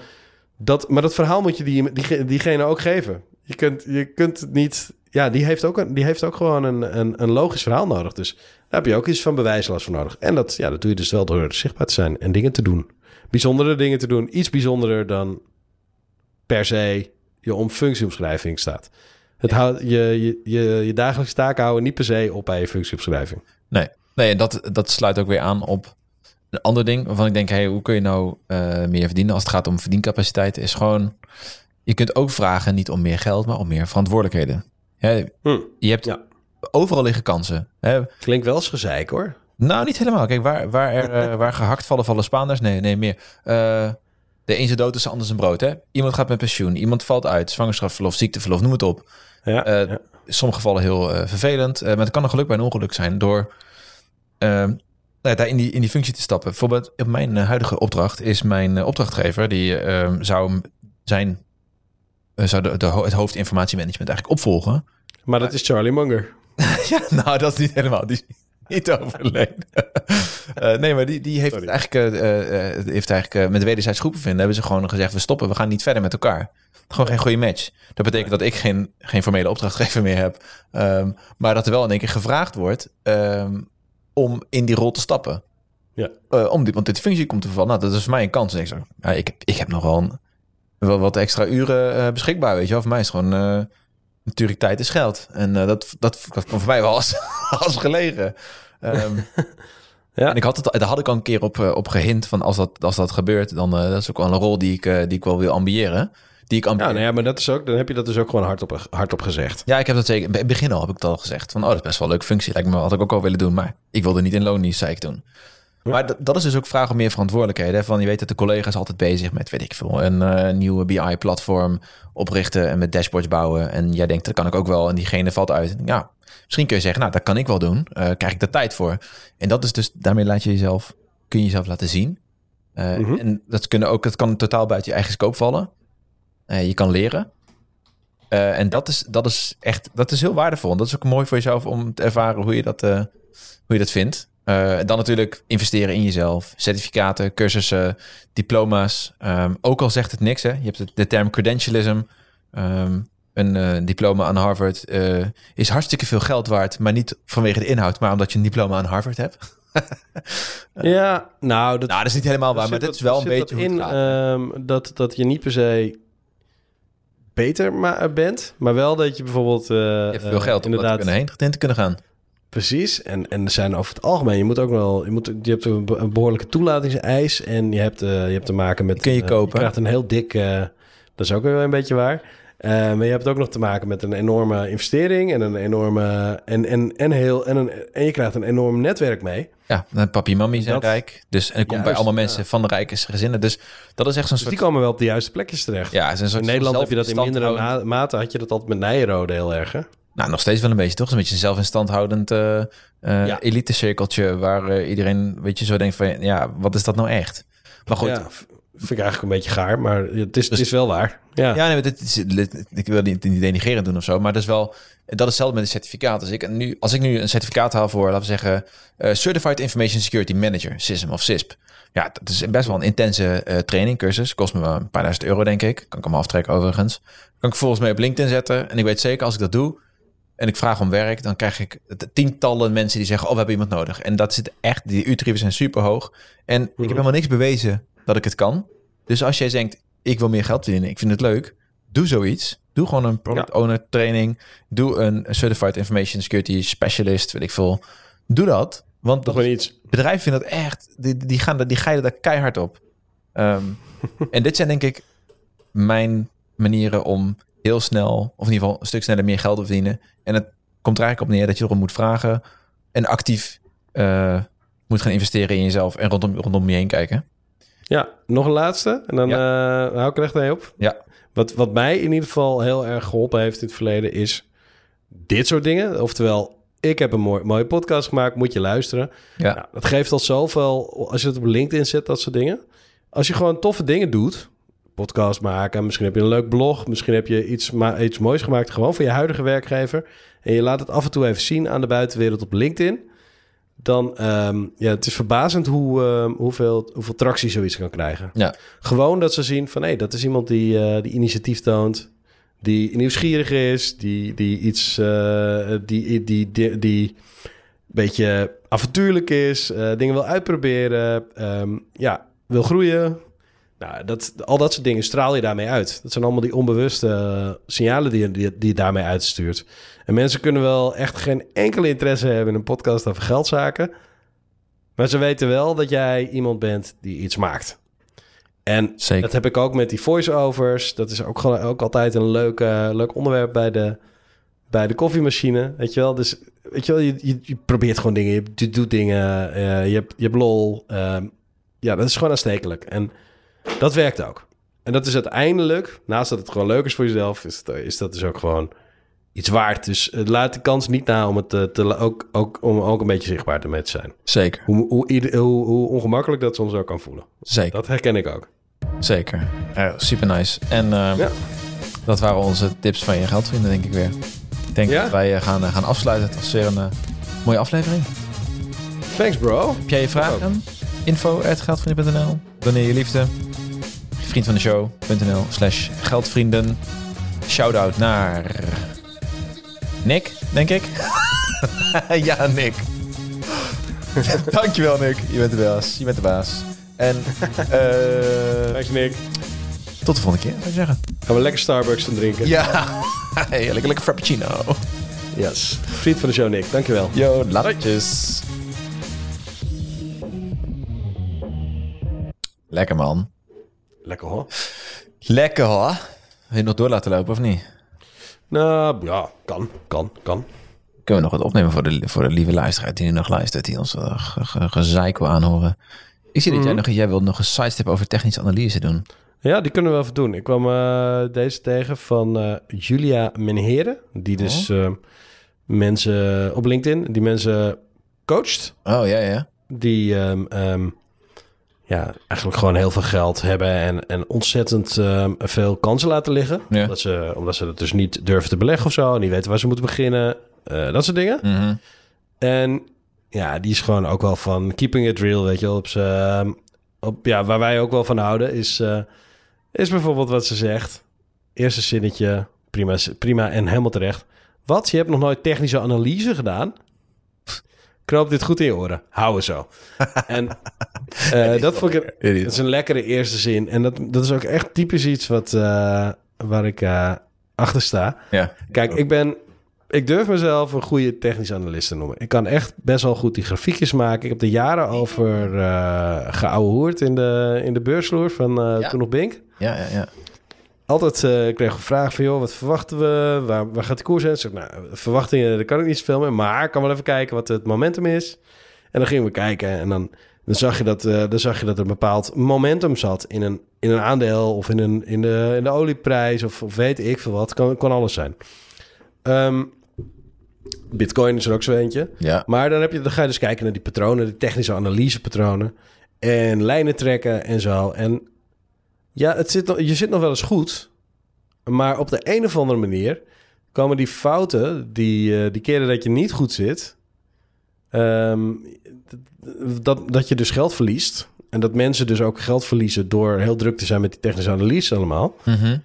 B: dat, maar dat verhaal moet je die, die, diegene ook geven. Je kunt, je kunt het niet. Ja, die heeft ook, een, die heeft ook gewoon een, een, een logisch verhaal nodig. Dus daar heb je ook iets van bewijslast voor nodig. En dat, ja, dat doe je dus wel door zichtbaar te zijn en dingen te doen. Bijzondere dingen te doen. Iets bijzonderer dan per se je om functieomschrijving staat. Het houdt, je, je, je, je dagelijkse taken houden niet per se op bij je functieomschrijving.
A: Nee, nee dat, dat sluit ook weer aan op een ander ding waarvan ik denk, hey, hoe kun je nou eh, meer verdienen als het gaat om verdiencapaciteit? Is gewoon, je kunt ook vragen niet om meer geld, maar om meer verantwoordelijkheden.
B: Hm.
A: je hebt
B: Ja.
A: overal liggen kansen. Hè?
B: Klinkt wel eens gezeik hoor.
A: Nou, niet helemaal. Kijk, waar, waar, er, eh, waar gehakt vallen, vallen Spaanders. Nee, nee, meer. Eh, de een zijn dood is de ander zijn brood. Hè? Iemand gaat met pensioen, iemand valt uit, zwangerschapsverlof, ziekteverlof, noem het op.
B: Ja,
A: Eh,
B: ja.
A: In sommige gevallen heel vervelend, maar het kan een geluk bij een ongeluk zijn door eh, nou daar in die, in die functie te stappen. Bijvoorbeeld op mijn huidige opdracht is mijn opdrachtgever, die eh, zou zijn, zou de, het hoofdinformatiemanagement eigenlijk opvolgen.
B: Maar dat is Charlie Munger.
A: Ja, nou, dat is niet helemaal. Die is niet overleden. Eh, nee, maar die, die heeft
B: Sorry.
A: eigenlijk, eh, eh, heeft eigenlijk eh, met de wederzijds groepen vinden, hebben ze gewoon gezegd, we stoppen, we gaan niet verder met elkaar. Gewoon geen goede match. Dat betekent dat ik geen, geen formele opdrachtgever meer heb. Ehm, maar dat er wel in één keer gevraagd wordt ehm, om in die rol te stappen.
B: Ja.
A: Eh, om die, want dit functie komt te vallen. Nou, dat is voor mij een kans. En ik, ja, ik, ik heb nog wel, een- wel wat extra uren eh, beschikbaar, weet je wel. Voor mij is gewoon... eh, natuurlijk, tijd is geld. En eh, dat, dat, dat kwam voor mij wel als, als gelegen. Ehm,
B: Ja.
A: En ik had het, daar had ik al een keer op, op gehint van als dat, als dat gebeurt, dan uh, dat is ook wel een rol die ik, uh, die ik wel wil ambiëren. Die ik.
B: Ja, nou ja, maar dat is ook, dan heb je dat dus ook gewoon hardop, hardop gezegd.
A: Ja, ik heb dat zeker. In het begin al heb ik het al gezegd. Van, oh, dat is best wel een leuke functie. Lijkt me had ik ook al willen doen. Maar ik wilde niet in loondienst, zei ik toen. Maar dat is dus ook vraag om meer verantwoordelijkheden. Hè? Van, je weet dat de collega's altijd bezig met, weet ik veel, een uh, nieuwe BI-platform oprichten en met dashboards bouwen. En jij denkt, dat kan ik ook wel. En diegene valt uit. Ja, misschien kun je zeggen, nou, dat kan ik wel doen. Uh, krijg ik de tijd voor. En dat is dus, daarmee laat je jezelf, kun je jezelf laten zien. Uh, mm -hmm. En dat, kunnen ook, dat kan totaal buiten je eigen scope vallen. Je kan leren. En dat is, dat is echt, dat is heel waardevol. En dat is ook mooi voor jezelf om te ervaren hoe je dat, hoe je dat vindt. Uh, dan natuurlijk investeren in jezelf. Certificaten, cursussen, diploma's. Um, ook al zegt het niks, hè. Je hebt de, de term credentialism. Um, een uh, diploma aan Harvard uh, is hartstikke veel geld waard, maar niet vanwege de inhoud, maar omdat je een diploma aan Harvard hebt.
B: ja, nou, dat,
A: nou, dat is niet helemaal waar, maar dit is wel een beetje
B: in um, dat, dat je niet per se beter ma bent, maar wel dat je bijvoorbeeld.
A: Je veel geld om inderdaad kunnen heen te kunnen gaan.
B: Precies, en, en er zijn over het algemeen, je moet ook wel, je, moet, je hebt een behoorlijke toelatingseis en je hebt, uh, je hebt te maken met.
A: Kun je kopen?
B: je krijgt een heel dik, uh, dat is ook weer een beetje waar. Maar je hebt ook nog te maken met een enorme investering en een enorme. En, en, en, heel, en, een, en je krijgt een enorm netwerk mee.
A: Ja, papi en mami zijn dat, rijk. Dus en ik kom bij allemaal mensen van de rijke gezinnen. Dus dat is echt zo'n
B: dus
A: soort...
B: die komen wel op de juiste plekjes terecht.
A: Ja,
B: in Nederland heb je dat in mindere mate. Had je dat altijd met Nijrode heel erg, hè?
A: Nou, nog steeds wel een beetje, toch? Een beetje een zelf in stand houdend uh, uh, ja. elite cirkeltje... waar uh, iedereen, weet je, zo denkt van... ja, wat is dat nou echt? Maar goed...
B: Ja, vind ik eigenlijk een beetje gaar, maar het is, dus, het is wel waar. Ja,
A: ja nee, dit is, ik wil niet, niet denigrerend doen of zo, maar dat is wel... Dat is hetzelfde met een certificaat. Als ik nu, als ik nu een certificaat haal voor, laten we zeggen... Certified Information Security Manager, CISM of CISP. Ja, dat is best wel een intense uh, training, cursus. Kost me een paar duizend euro, denk ik. Kan ik hem aftrekken overigens. Kan ik volgens mij op LinkedIn zetten. En ik weet zeker, als ik dat doe... en ik vraag om werk... dan krijg ik tientallen mensen die zeggen... oh, we hebben iemand nodig. En dat zit echt... die uurtarieven zijn super hoog. En ik heb helemaal niks bewezen dat ik het kan. Dus als jij denkt... ik wil meer geld verdienen, ik vind het leuk... doe zoiets. Doe gewoon een product owner training. Doe een Certified Information Security Specialist, weet ik veel. Doe dat. Want
B: Nog iets.
A: bedrijven vinden dat echt, die, die, gaan, die geilen daar keihard op. Um, en dit zijn denk ik mijn manieren om heel snel, of in ieder geval een stuk sneller meer geld verdienen. En het komt er eigenlijk op neer dat je erom moet vragen en actief uh, moet gaan investeren in jezelf en rondom, rondom je heen kijken.
B: Ja, nog een laatste en dan ja. uh, hou ik er echt mee op.
A: Ja.
B: Wat, wat mij in ieder geval heel erg geholpen heeft in het verleden is dit soort dingen. Oftewel, ik heb een mooi, mooie podcast gemaakt, moet je luisteren.
A: Ja.
B: Nou, dat geeft al zoveel, als je het op LinkedIn zet, dat soort dingen. Als je gewoon toffe dingen doet, podcast maken, misschien heb je een leuk blog, misschien heb je iets, ma iets moois gemaakt, gewoon voor je huidige werkgever. En je laat het af en toe even zien aan de buitenwereld op LinkedIn. Dan, um, ja, het is verbazend hoe, uh, hoeveel, hoeveel tractie zoiets kan krijgen.
A: Ja.
B: Gewoon dat ze zien van, hé, hey, dat is iemand die, uh, die initiatief toont, die nieuwsgierig is, die, die iets, uh, die, die, die, die een beetje avontuurlijk is, uh, dingen wil uitproberen, um, ja, wil groeien. Nou, dat, al dat soort dingen straal je daarmee uit. Dat zijn allemaal die onbewuste uh, signalen die, die, die je daarmee uitstuurt. En mensen kunnen wel echt geen enkele interesse hebben in een podcast over geldzaken. Maar ze weten wel dat jij iemand bent die iets maakt. En
A: Zeker.
B: dat heb ik ook met die voice-overs. Dat is ook, ook altijd een leuk, uh, leuk onderwerp bij de, bij de koffiemachine. Weet je wel? Dus weet je wel, je, je, je probeert gewoon dingen. Je, je doet dingen. Uh, je, hebt, je hebt lol. Uh, ja, dat is gewoon aanstekelijk. En Dat werkt ook. En dat is uiteindelijk, naast dat het gewoon leuk is voor jezelf, is, het, is dat dus ook gewoon iets waard. Dus eh, laat de kans niet na om het te, te- ook, ook, om ook een beetje zichtbaar ermee te zijn.
A: Zeker.
B: Hoe, hoe, hoe, hoe ongemakkelijk dat soms ook kan voelen.
A: Zeker.
B: Dat herken ik ook.
A: Zeker. Super nice. En eh,
B: Ja.
A: dat waren onze tips van je geldvrienden, denk ik weer. Ik denk
B: Ja?
A: dat wij eh, gaan, eh, gaan afsluiten. Het was weer een eh, mooie aflevering.
B: Thanks bro.
A: Heb jij je vragen? Info geldvrienden.nl Doneer je liefde. Vriend van de show.nl slash geldvrienden. Shout-out naar Nick, denk ik. ja, Nick. Dankjewel, Nick. Je bent de baas. Je bent de baas. En eh,
B: Thanks Nick.
A: tot de volgende keer, zou ik zeggen.
B: Gaan we lekker Starbucks gaan drinken.
A: Ja, lekker, lekker frappuccino.
B: Yes. Vriend van de show Nick, dankjewel.
A: Yo, latertjes. Lekker man.
B: Lekker hoor.
A: Lekker hoor. Wil je nog door laten lopen of niet?
B: Nou, ja, kan, kan, kan.
A: Kunnen we nog wat opnemen voor de, voor de lieve luisteraar die nu nog luistert, die ons uh, ge, ge- gezeik wil aanhoren. Ik zie dat jij nog, jij wilt nog een sidestep over technische analyse doen.
B: Ja, die kunnen we wel even doen. Ik kwam eh, deze tegen van eh, Julia Menheren. Die dus eh, mensen op LinkedIn, die mensen coacht.
A: Oh ja, ja.
B: Die ehm, ja, eigenlijk gewoon heel veel geld hebben en, en ontzettend ehm, veel kansen laten liggen.
A: Ja.
B: Omdat, ze, omdat ze het dus niet durven te beleggen of zo. Niet weten waar ze moeten beginnen. eh, dat soort dingen.
A: Mhm.
B: En ja, die is gewoon ook wel van keeping it real, weet je wel. Op z'n, op, ja, waar wij ook wel van houden is, eh, is bijvoorbeeld wat ze zegt. Eerste zinnetje, prima, prima en helemaal terecht. Wat? Je hebt nog nooit technische analyse gedaan? Knoop dit goed in je oren. Hou het zo. en eh, dat vond ik... een- dat is een lekkere eerste zin. En dat, dat is ook echt typisch iets wat, eh, waar ik eh, achter sta.
A: Ja.
B: Kijk, ik ben... Ik durf mezelf een goede technische analist te noemen. Ik kan echt best wel goed die grafiekjes maken. Ik heb er jaren over eh geouwehoerd in de, in de beursvloer van
A: Ja.
B: toen nog Bink.
A: Ja, ja, ja.
B: Altijd eh kreeg een vraag van, joh, wat verwachten we? Waar, waar gaat de koers heen? Dus ik, nou, verwachtingen, daar kan ik niet zoveel mee. Maar ik kan wel even kijken wat het momentum is. En dan gingen we kijken en dan, dan, zag, je dat, eh, dan zag je dat er een bepaald momentum zat in een, in een aandeel of in, een, in, de, in de olieprijs of, of weet ik veel wat. Kan, kan alles zijn. Ehm, Bitcoin is er ook zo eentje.
A: Ja.
B: Maar dan, heb je, dan ga je dus kijken naar die patronen, de technische analysepatronen. En lijnen trekken en zo. En ja, het zit, je zit nog wel eens goed. Maar op de een of andere manier komen die fouten, die, eh, die keren dat je niet goed zit. ehm, dat, dat je dus geld verliest. En dat mensen dus ook geld verliezen door heel druk te zijn met die technische analyse allemaal
A: Mhm.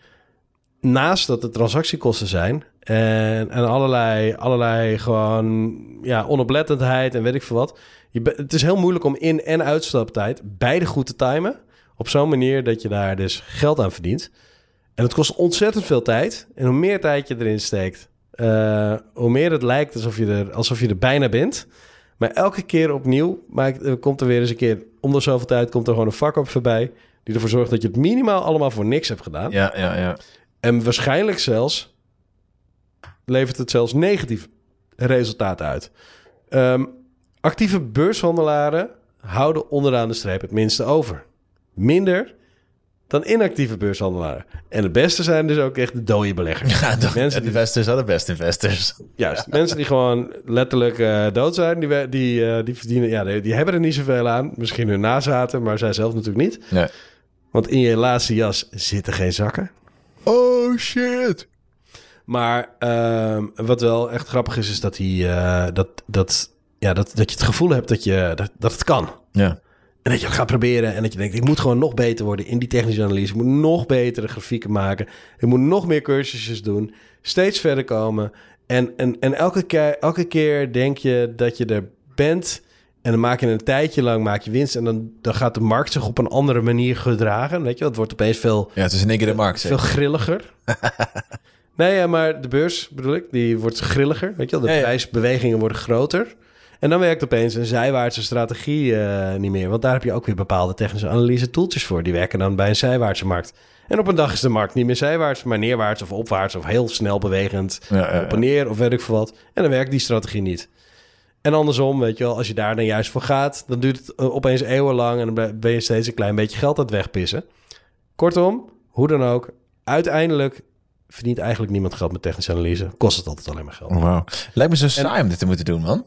B: naast dat het transactiekosten zijn en, en allerlei, allerlei gewoon ja, onoplettendheid en weet ik veel wat. Je, het is heel moeilijk om in- en uitstaptijd beide goed te timen. Op zo'n manier dat je daar dus geld aan verdient. En het kost ontzettend veel tijd. En hoe meer tijd je erin steekt, eh, hoe meer het lijkt alsof je, er, alsof je er bijna bent. Maar elke keer opnieuw maakt, eh, komt er weer eens een keer... om de zoveel tijd komt er gewoon een fuck-up voorbij... die ervoor zorgt dat je het minimaal allemaal voor niks hebt gedaan.
A: Ja, ja, ja.
B: En waarschijnlijk zelfs levert het zelfs negatief resultaat uit. Ehm, actieve beurshandelaren houden onderaan de streep het minste over. Minder dan inactieve beurshandelaren. En het beste zijn dus ook echt de dode beleggers.
A: Ja, de
B: mensen die,
A: investors zijn de best investors.
B: juist, mensen die gewoon letterlijk eh, dood zijn, die, die, eh, die verdienen, ja, die, die hebben er niet zoveel aan. Misschien hun nazaten, maar zij zelf natuurlijk niet.
A: Nee.
B: Want in je laatste jas zitten geen zakken.
A: Oh shit.
B: Maar ehm, wat wel echt grappig is, is dat, hij, eh, dat, dat, ja, dat, dat je het gevoel hebt dat, je, dat, dat het kan.
A: Ja.
B: En dat je het gaat proberen en dat je denkt, ik moet gewoon nog beter worden in die technische analyse. Ik moet nog betere grafieken maken. Ik moet nog meer cursusjes doen. Steeds verder komen. En, en, en elke, keer, elke keer denk je dat je er bent. En dan maak je een tijdje lang maak je winst. En dan, dan gaat de markt zich op een andere manier gedragen. Weet je, het wordt opeens veel
A: Ja, het is in één keer de markt.
B: veel grilliger. nee, ja, maar de beurs bedoel ik, die wordt grilliger. Weet je wel, de
A: Ja, ja.
B: prijsbewegingen worden groter. En dan werkt opeens een zijwaartse strategie eh, niet meer. Want daar heb je ook weer bepaalde technische analyse toeltjes voor. Die werken dan bij een zijwaartse markt. En op een dag is de markt niet meer zijwaarts, maar neerwaarts of opwaarts of heel snel bewegend.
A: Ja.
B: Op en neer of weet ik veel wat. En dan werkt die strategie niet. En andersom, weet je wel, als je daar dan juist voor gaat, dan duurt het eh, opeens eeuwenlang en dan ben je steeds een klein beetje geld aan het wegpissen. Kortom, hoe dan ook, uiteindelijk verdient eigenlijk niemand geld met technische analyse. Kost het altijd alleen maar geld.
A: Wauw. Lijkt me zo saai om dit te moeten doen, man.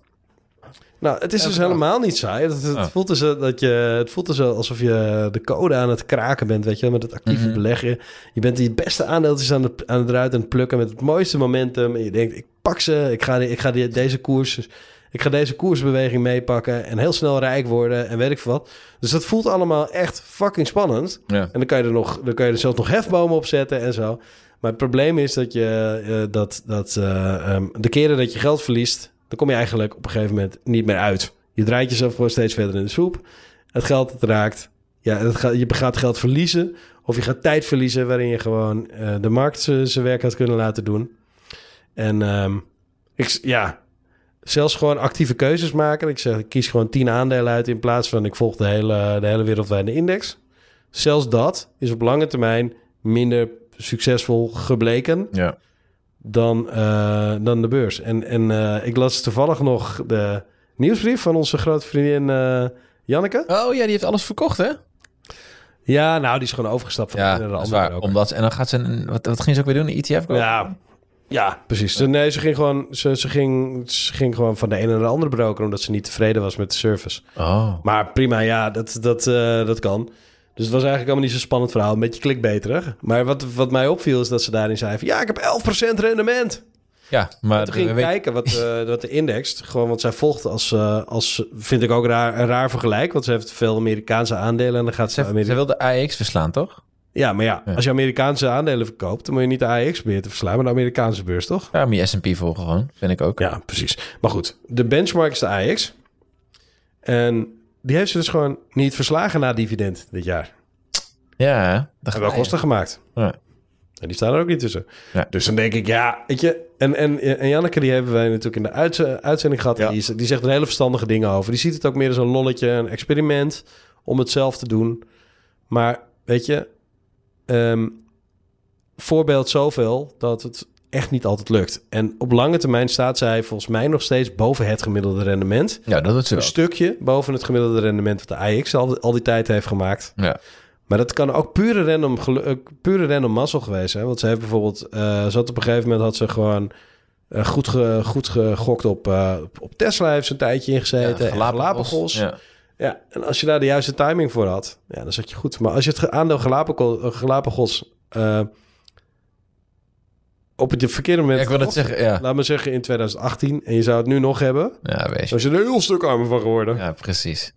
B: Nou, het is dus helemaal niet saai. Het, het
A: Oh.
B: voelt dus eh, dat je, het voelt dus alsof je de code aan het kraken bent, weet je, wel, met het actieve
A: Mhm.
B: beleggen. Je bent die beste aandeeltjes aan het, aan het eruit aan het plukken met het mooiste momentum. En je denkt, ik pak ze, ik ga, die- ik ga die, deze koers, ik ga deze koersbeweging meepakken en heel snel rijk worden en weet ik veel wat. Dus dat voelt allemaal echt fucking spannend.
A: Ja.
B: En dan kan je er nog, dan kan je er zelfs nog hefbomen op zetten en zo. Maar het probleem is dat je eh, dat, dat eh, ehm, de keren dat je geld verliest, dan kom je eigenlijk op een gegeven moment niet meer uit. Je draait jezelf gewoon steeds verder in de soep. Het geld raakt, ja, gaat, je gaat geld verliezen. Of je gaat tijd verliezen waarin je gewoon eh, de markt zijn werk had kunnen laten doen. En ehm, ik, ja, zelfs gewoon actieve keuzes maken. Ik zeg, ik kies gewoon tien aandelen uit in plaats van ik volg de hele, de hele wereldwijde index. Zelfs dat is op lange termijn minder succesvol gebleken
A: Ja.
B: Dan, eh, dan de beurs. En, en eh, ik las toevallig nog de nieuwsbrief van onze grote vriendin eh, Janneke.
A: Oh ja, die heeft alles verkocht, hè?
B: Ja, nou, die is gewoon overgestapt van de
A: Ja,
B: de andere
A: waar. Omdat, en dan gaat ze... Een, wat, wat ging ze ook weer doen? Een ETF kopen?
B: Ja, ja, precies. Nee, ze ging, gewoon, ze, ze, ging, ze ging gewoon van de ene naar de andere broker... omdat ze niet tevreden was met de service.
A: Oh.
B: Maar prima, ja, dat, dat, dat kan. Dus het was eigenlijk allemaal niet zo'n spannend verhaal. Een beetje klikbeterig. Maar wat, wat mij opviel is dat ze daarin zei van... ja, ik heb 11% rendement.
A: Ja, maar...
B: Toen ging ik kijken wat, eh, wat de index... gewoon wat zij volgt als... eh, als vind ik ook raar, een raar vergelijk. Want ze heeft veel Amerikaanse aandelen... en dan gaat ze...
A: Ze,
B: Ameri-
A: ze wil de AX verslaan, toch?
B: Ja, maar ja,
A: Ja.
B: als je Amerikaanse aandelen verkoopt... dan moet je niet de AX meer te verslaan... maar de Amerikaanse beurs, toch?
A: Ja, moet je S&P volgen gewoon. Vind ik ook.
B: Ja, precies. Maar goed, de benchmark is de AX. En die heeft ze dus gewoon niet verslagen na dividend dit jaar.
A: Ja, dat gaat
B: wel kosten gemaakt.
A: Ja.
B: En die staan er ook niet tussen.
A: Ja.
B: Dus dan denk ik, ja, weet je... En, en, en Janneke, die hebben wij natuurlijk in de uitz- uitzending gehad.
A: Ja.
B: Die, is- die zegt er hele verstandige dingen over. Die ziet het ook meer als een lolletje, een experiment... om het zelf te doen. Maar, weet je... ehm, voorbeeld zoveel dat het echt niet altijd lukt. En op lange termijn staat zij volgens mij nog steeds boven het gemiddelde rendement.
A: Ja, dat ze
B: Een stukje boven het gemiddelde rendement wat de AX al, al die tijd heeft gemaakt.
A: Ja.
B: Maar dat kan ook pure random, eh, pure random mazzel geweest zijn. Want ze heeft bijvoorbeeld... eh ze had op een gegeven moment had ze gewoon... eh, goed, ge, goed gegokt op, eh, op- Tesla. Heeft ze een tijdje ingezeten.
A: Ja,
B: en Galapagos. Ja.
A: Ja.
B: en als je daar de juiste timing voor had... Ja, dan zat je goed. Maar als je het aandeel Galapagos, eh, Galapagos eh, op het verkeerde moment...
A: Ja, ik wil het zeggen, ja.
B: Laat me zeggen in 2018. En je zou het nu nog hebben...
A: Ja, wees.
B: Dan is je er een heel stuk armer van geworden.
A: Ja, precies.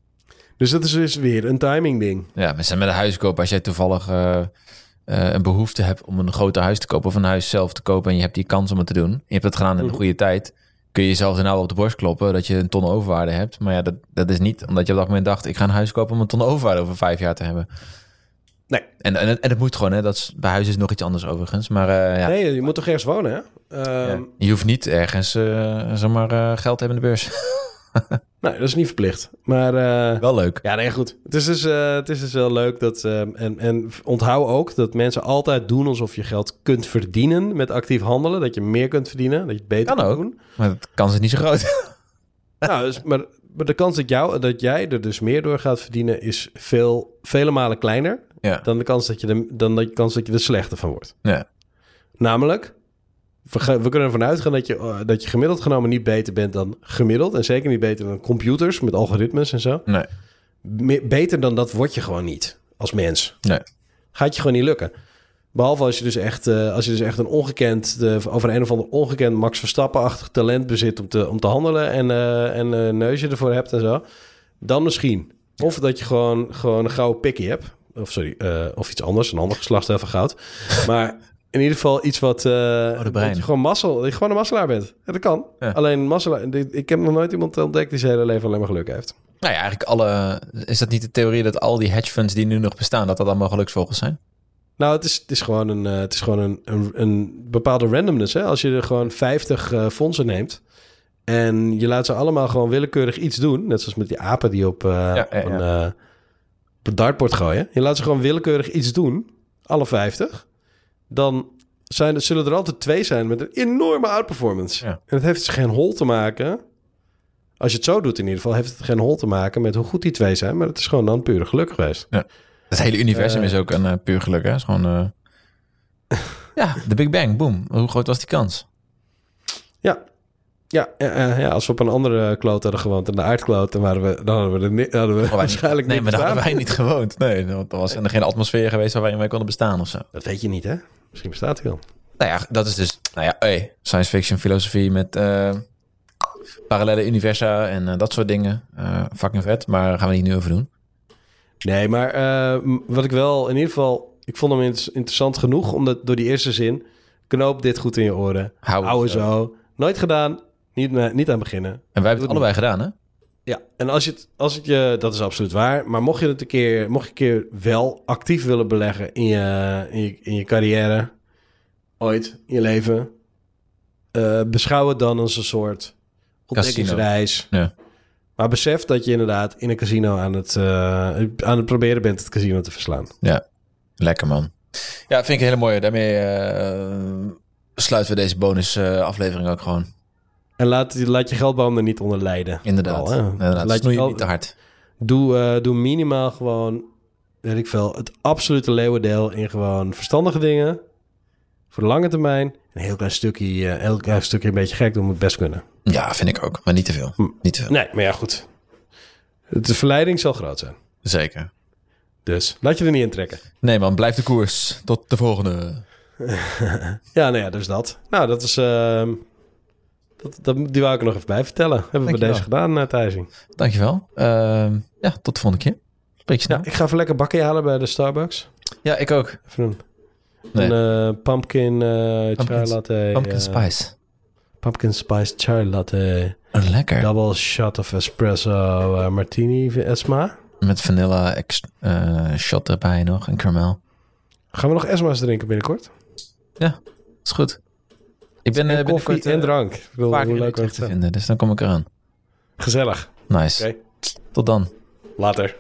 B: Dus dat is dus weer een timing ding.
A: Ja, met met een huis kopen. Als jij toevallig eh, eh, een behoefte hebt om een groter huis te kopen... of een huis zelf te kopen en je hebt die kans om het te doen... je hebt het gedaan in
B: Mhm.
A: een goede tijd... kun je jezelf nou op de borst kloppen dat je een ton overwaarde hebt. Maar ja, dat, dat is niet omdat je op dat moment dacht... ik ga een huis kopen om een ton overwaarde over vijf jaar te hebben.
B: Nee.
A: En, en, het- en het moet gewoon, hè. Dat is, bij huis is nog iets anders overigens. Maar eh, ja,
B: Nee, je moet toch ergens wonen, hè? Ehm,
A: ja. je hoeft niet ergens uh, zomaar eh, geld te hebben in de beurs.
B: Nee, dat is niet verplicht. Maar eh,
A: Wel leuk.
B: ja, nee, goed. Het is dus, eh, het is dus wel leuk dat... eh, en, en onthoud ook dat mensen altijd doen alsof je geld kunt verdienen met actief handelen. Dat je meer kunt verdienen, dat je het beter
A: Kan
B: doen.
A: Maar de kans is niet zo groot.
B: nou, dus, maar, maar de kans dat, jou, dat jij er dus meer door gaat verdienen is veel, vele malen kleiner...
A: ja.
B: dan de kans dat je, de, dan de kans dat je er slechter van wordt.
A: ja.
B: Namelijk, we, kunnen ervan uitgaan dat je, eh, dat je gemiddeld genomen niet beter bent dan gemiddeld. En zeker niet beter dan computers met algoritmes en zo.
A: Nee.
B: Me- beter dan dat word je gewoon niet als mens.
A: Nee.
B: Gaat je gewoon niet lukken. Behalve als je dus echt, eh, als je dus echt een ongekend, eh, over een of ander ongekend Max Verstappen-achtig talent bezit om te, om te handelen en, eh en een neusje ervoor hebt en zo. Dan misschien. Of dat je gewoon, gewoon een gouden pikkie hebt. Of sorry, eh, of iets anders, een ander geslachtsdeel van goud. Maar in ieder geval iets wat, eh
A: de brein.
B: dat je gewoon mazzel, dat je gewoon een masselaar bent. Ja, dat kan.
A: Ja.
B: Alleen masselaar, dit- ik heb nog nooit iemand ontdekt die zijn hele leven alleen maar geluk heeft.
A: Nou ja, eigenlijk alle... Is dat niet de theorie dat al die hedge funds die nu nog bestaan... dat dat allemaal geluksvogels zijn?
B: Nou, het is, het is gewoon een, eh, het is gewoon een, een, een bepaalde randomness. Hè? Als je er gewoon 50 eh, fondsen neemt en je laat ze allemaal gewoon willekeurig iets doen, net zoals met die apen die op,
A: ja,
B: op een, op een dartboard gooien. Je laat ze gewoon willekeurig iets doen, alle 50, dan zijn, er- zullen er altijd twee zijn met een enorme outperformance.
A: Ja.
B: En het heeft dus geen hol te maken. Als je het zo doet in ieder geval, heeft het geen hol te maken met hoe goed die twee zijn, maar het is gewoon dan puur geluk geweest.
A: Ja. Het hele universum
B: Eh.
A: is ook een eh, puur geluk, hè? Het is gewoon... eh, ja, de Big Bang, boom. Hoe groot was die kans?
B: Ja. Ja, ja, ja, ja, als we op een andere kloot hadden gewoond, in de aardkloot, dan, waren we, dan hadden we, er hadden we
A: wij
B: waarschijnlijk
A: niet, nee, maar daar hadden wij niet gewoond. Nee, want er was er geen atmosfeer geweest waar wij mee konden bestaan of zo.
B: Dat weet je niet, hè? Misschien bestaat hij wel.
A: Nou ja, dat is dus... Nou ja, hey, science fiction, filosofie met eh, parallele universa en eh, dat soort dingen. Eh, fucking vet, maar daar gaan we niet nu over doen.
B: Nee, maar eh, wat ik wel in ieder geval... Ik vond hem inter- interessant genoeg, omdat door die eerste zin... Knoop dit goed in je oren.
A: Hou
B: Hou zo. Nooit gedaan. Niet, niet aan beginnen.
A: En wij hebben het allebei gedaan, hè?
B: Ja, en als je het, als het je, dat is absoluut waar. Maar mocht je het een keer, mocht je een keer wel actief willen beleggen in je, in je, in je carrière, ooit in je leven, eh, beschouw het dan als een soort ontdekkingsreis.
A: Ja.
B: Maar besef dat je inderdaad in een casino aan het, eh, aan het proberen bent het casino te verslaan.
A: Ja, lekker man. Ja, vind ik een hele mooie. Daarmee eh, sluiten we deze bonus aflevering ook gewoon.
B: En laat, laat je geldboom er niet onder lijden.
A: Inderdaad.
B: Al, hè?
A: Inderdaad.
B: Laat
A: je niet te hard.
B: Doe, eh, doe minimaal gewoon, weet ik veel, het absolute leeuwendeel in gewoon verstandige dingen. Voor de lange termijn. Een heel klein stukje, heel klein stukje een beetje gek doen moet best kunnen.
A: Ja, vind ik ook. Maar niet te veel.
B: Hm.
A: Niet te veel.
B: Nee, maar ja, goed. De verleiding zal groot zijn.
A: Zeker.
B: Dus laat je er niet in trekken.
A: Nee man, blijf de koers. Tot de volgende.
B: Ja, nou ja, dus dat. Nou, dat is... ehm, dat, dat, die wou ik er nog even bij vertellen. Hebben we deze gedaan, uh, Thijsing.
A: Dankjewel. Ehm ja, tot de volgende keer. Spreek je snel.
B: Ja, ik ga even lekker bakken halen bij de Starbucks.
A: Ja, ik ook.
B: Even een,
A: Nee.
B: een eh, pumpkin eh chai
A: Pumpkin-
B: latte.
A: Pumpkin spice.
B: Pumpkin spice chai latte.
A: Oh, lekker.
B: Double shot of espresso martini, Esma.
A: Met vanilla ex- shot erbij nog en caramel.
B: Gaan we nog Esma's drinken binnenkort?
A: Is goed. Ik ben
B: en
A: eh,
B: koffie en
A: eh,
B: drank. Ik bedoel,
A: vaak
B: hoe leuk
A: te
B: het?
A: vinden. Dus dan kom ik eraan.
B: Gezellig.
A: Nice.
B: Oké.
A: Tot dan.
B: Later.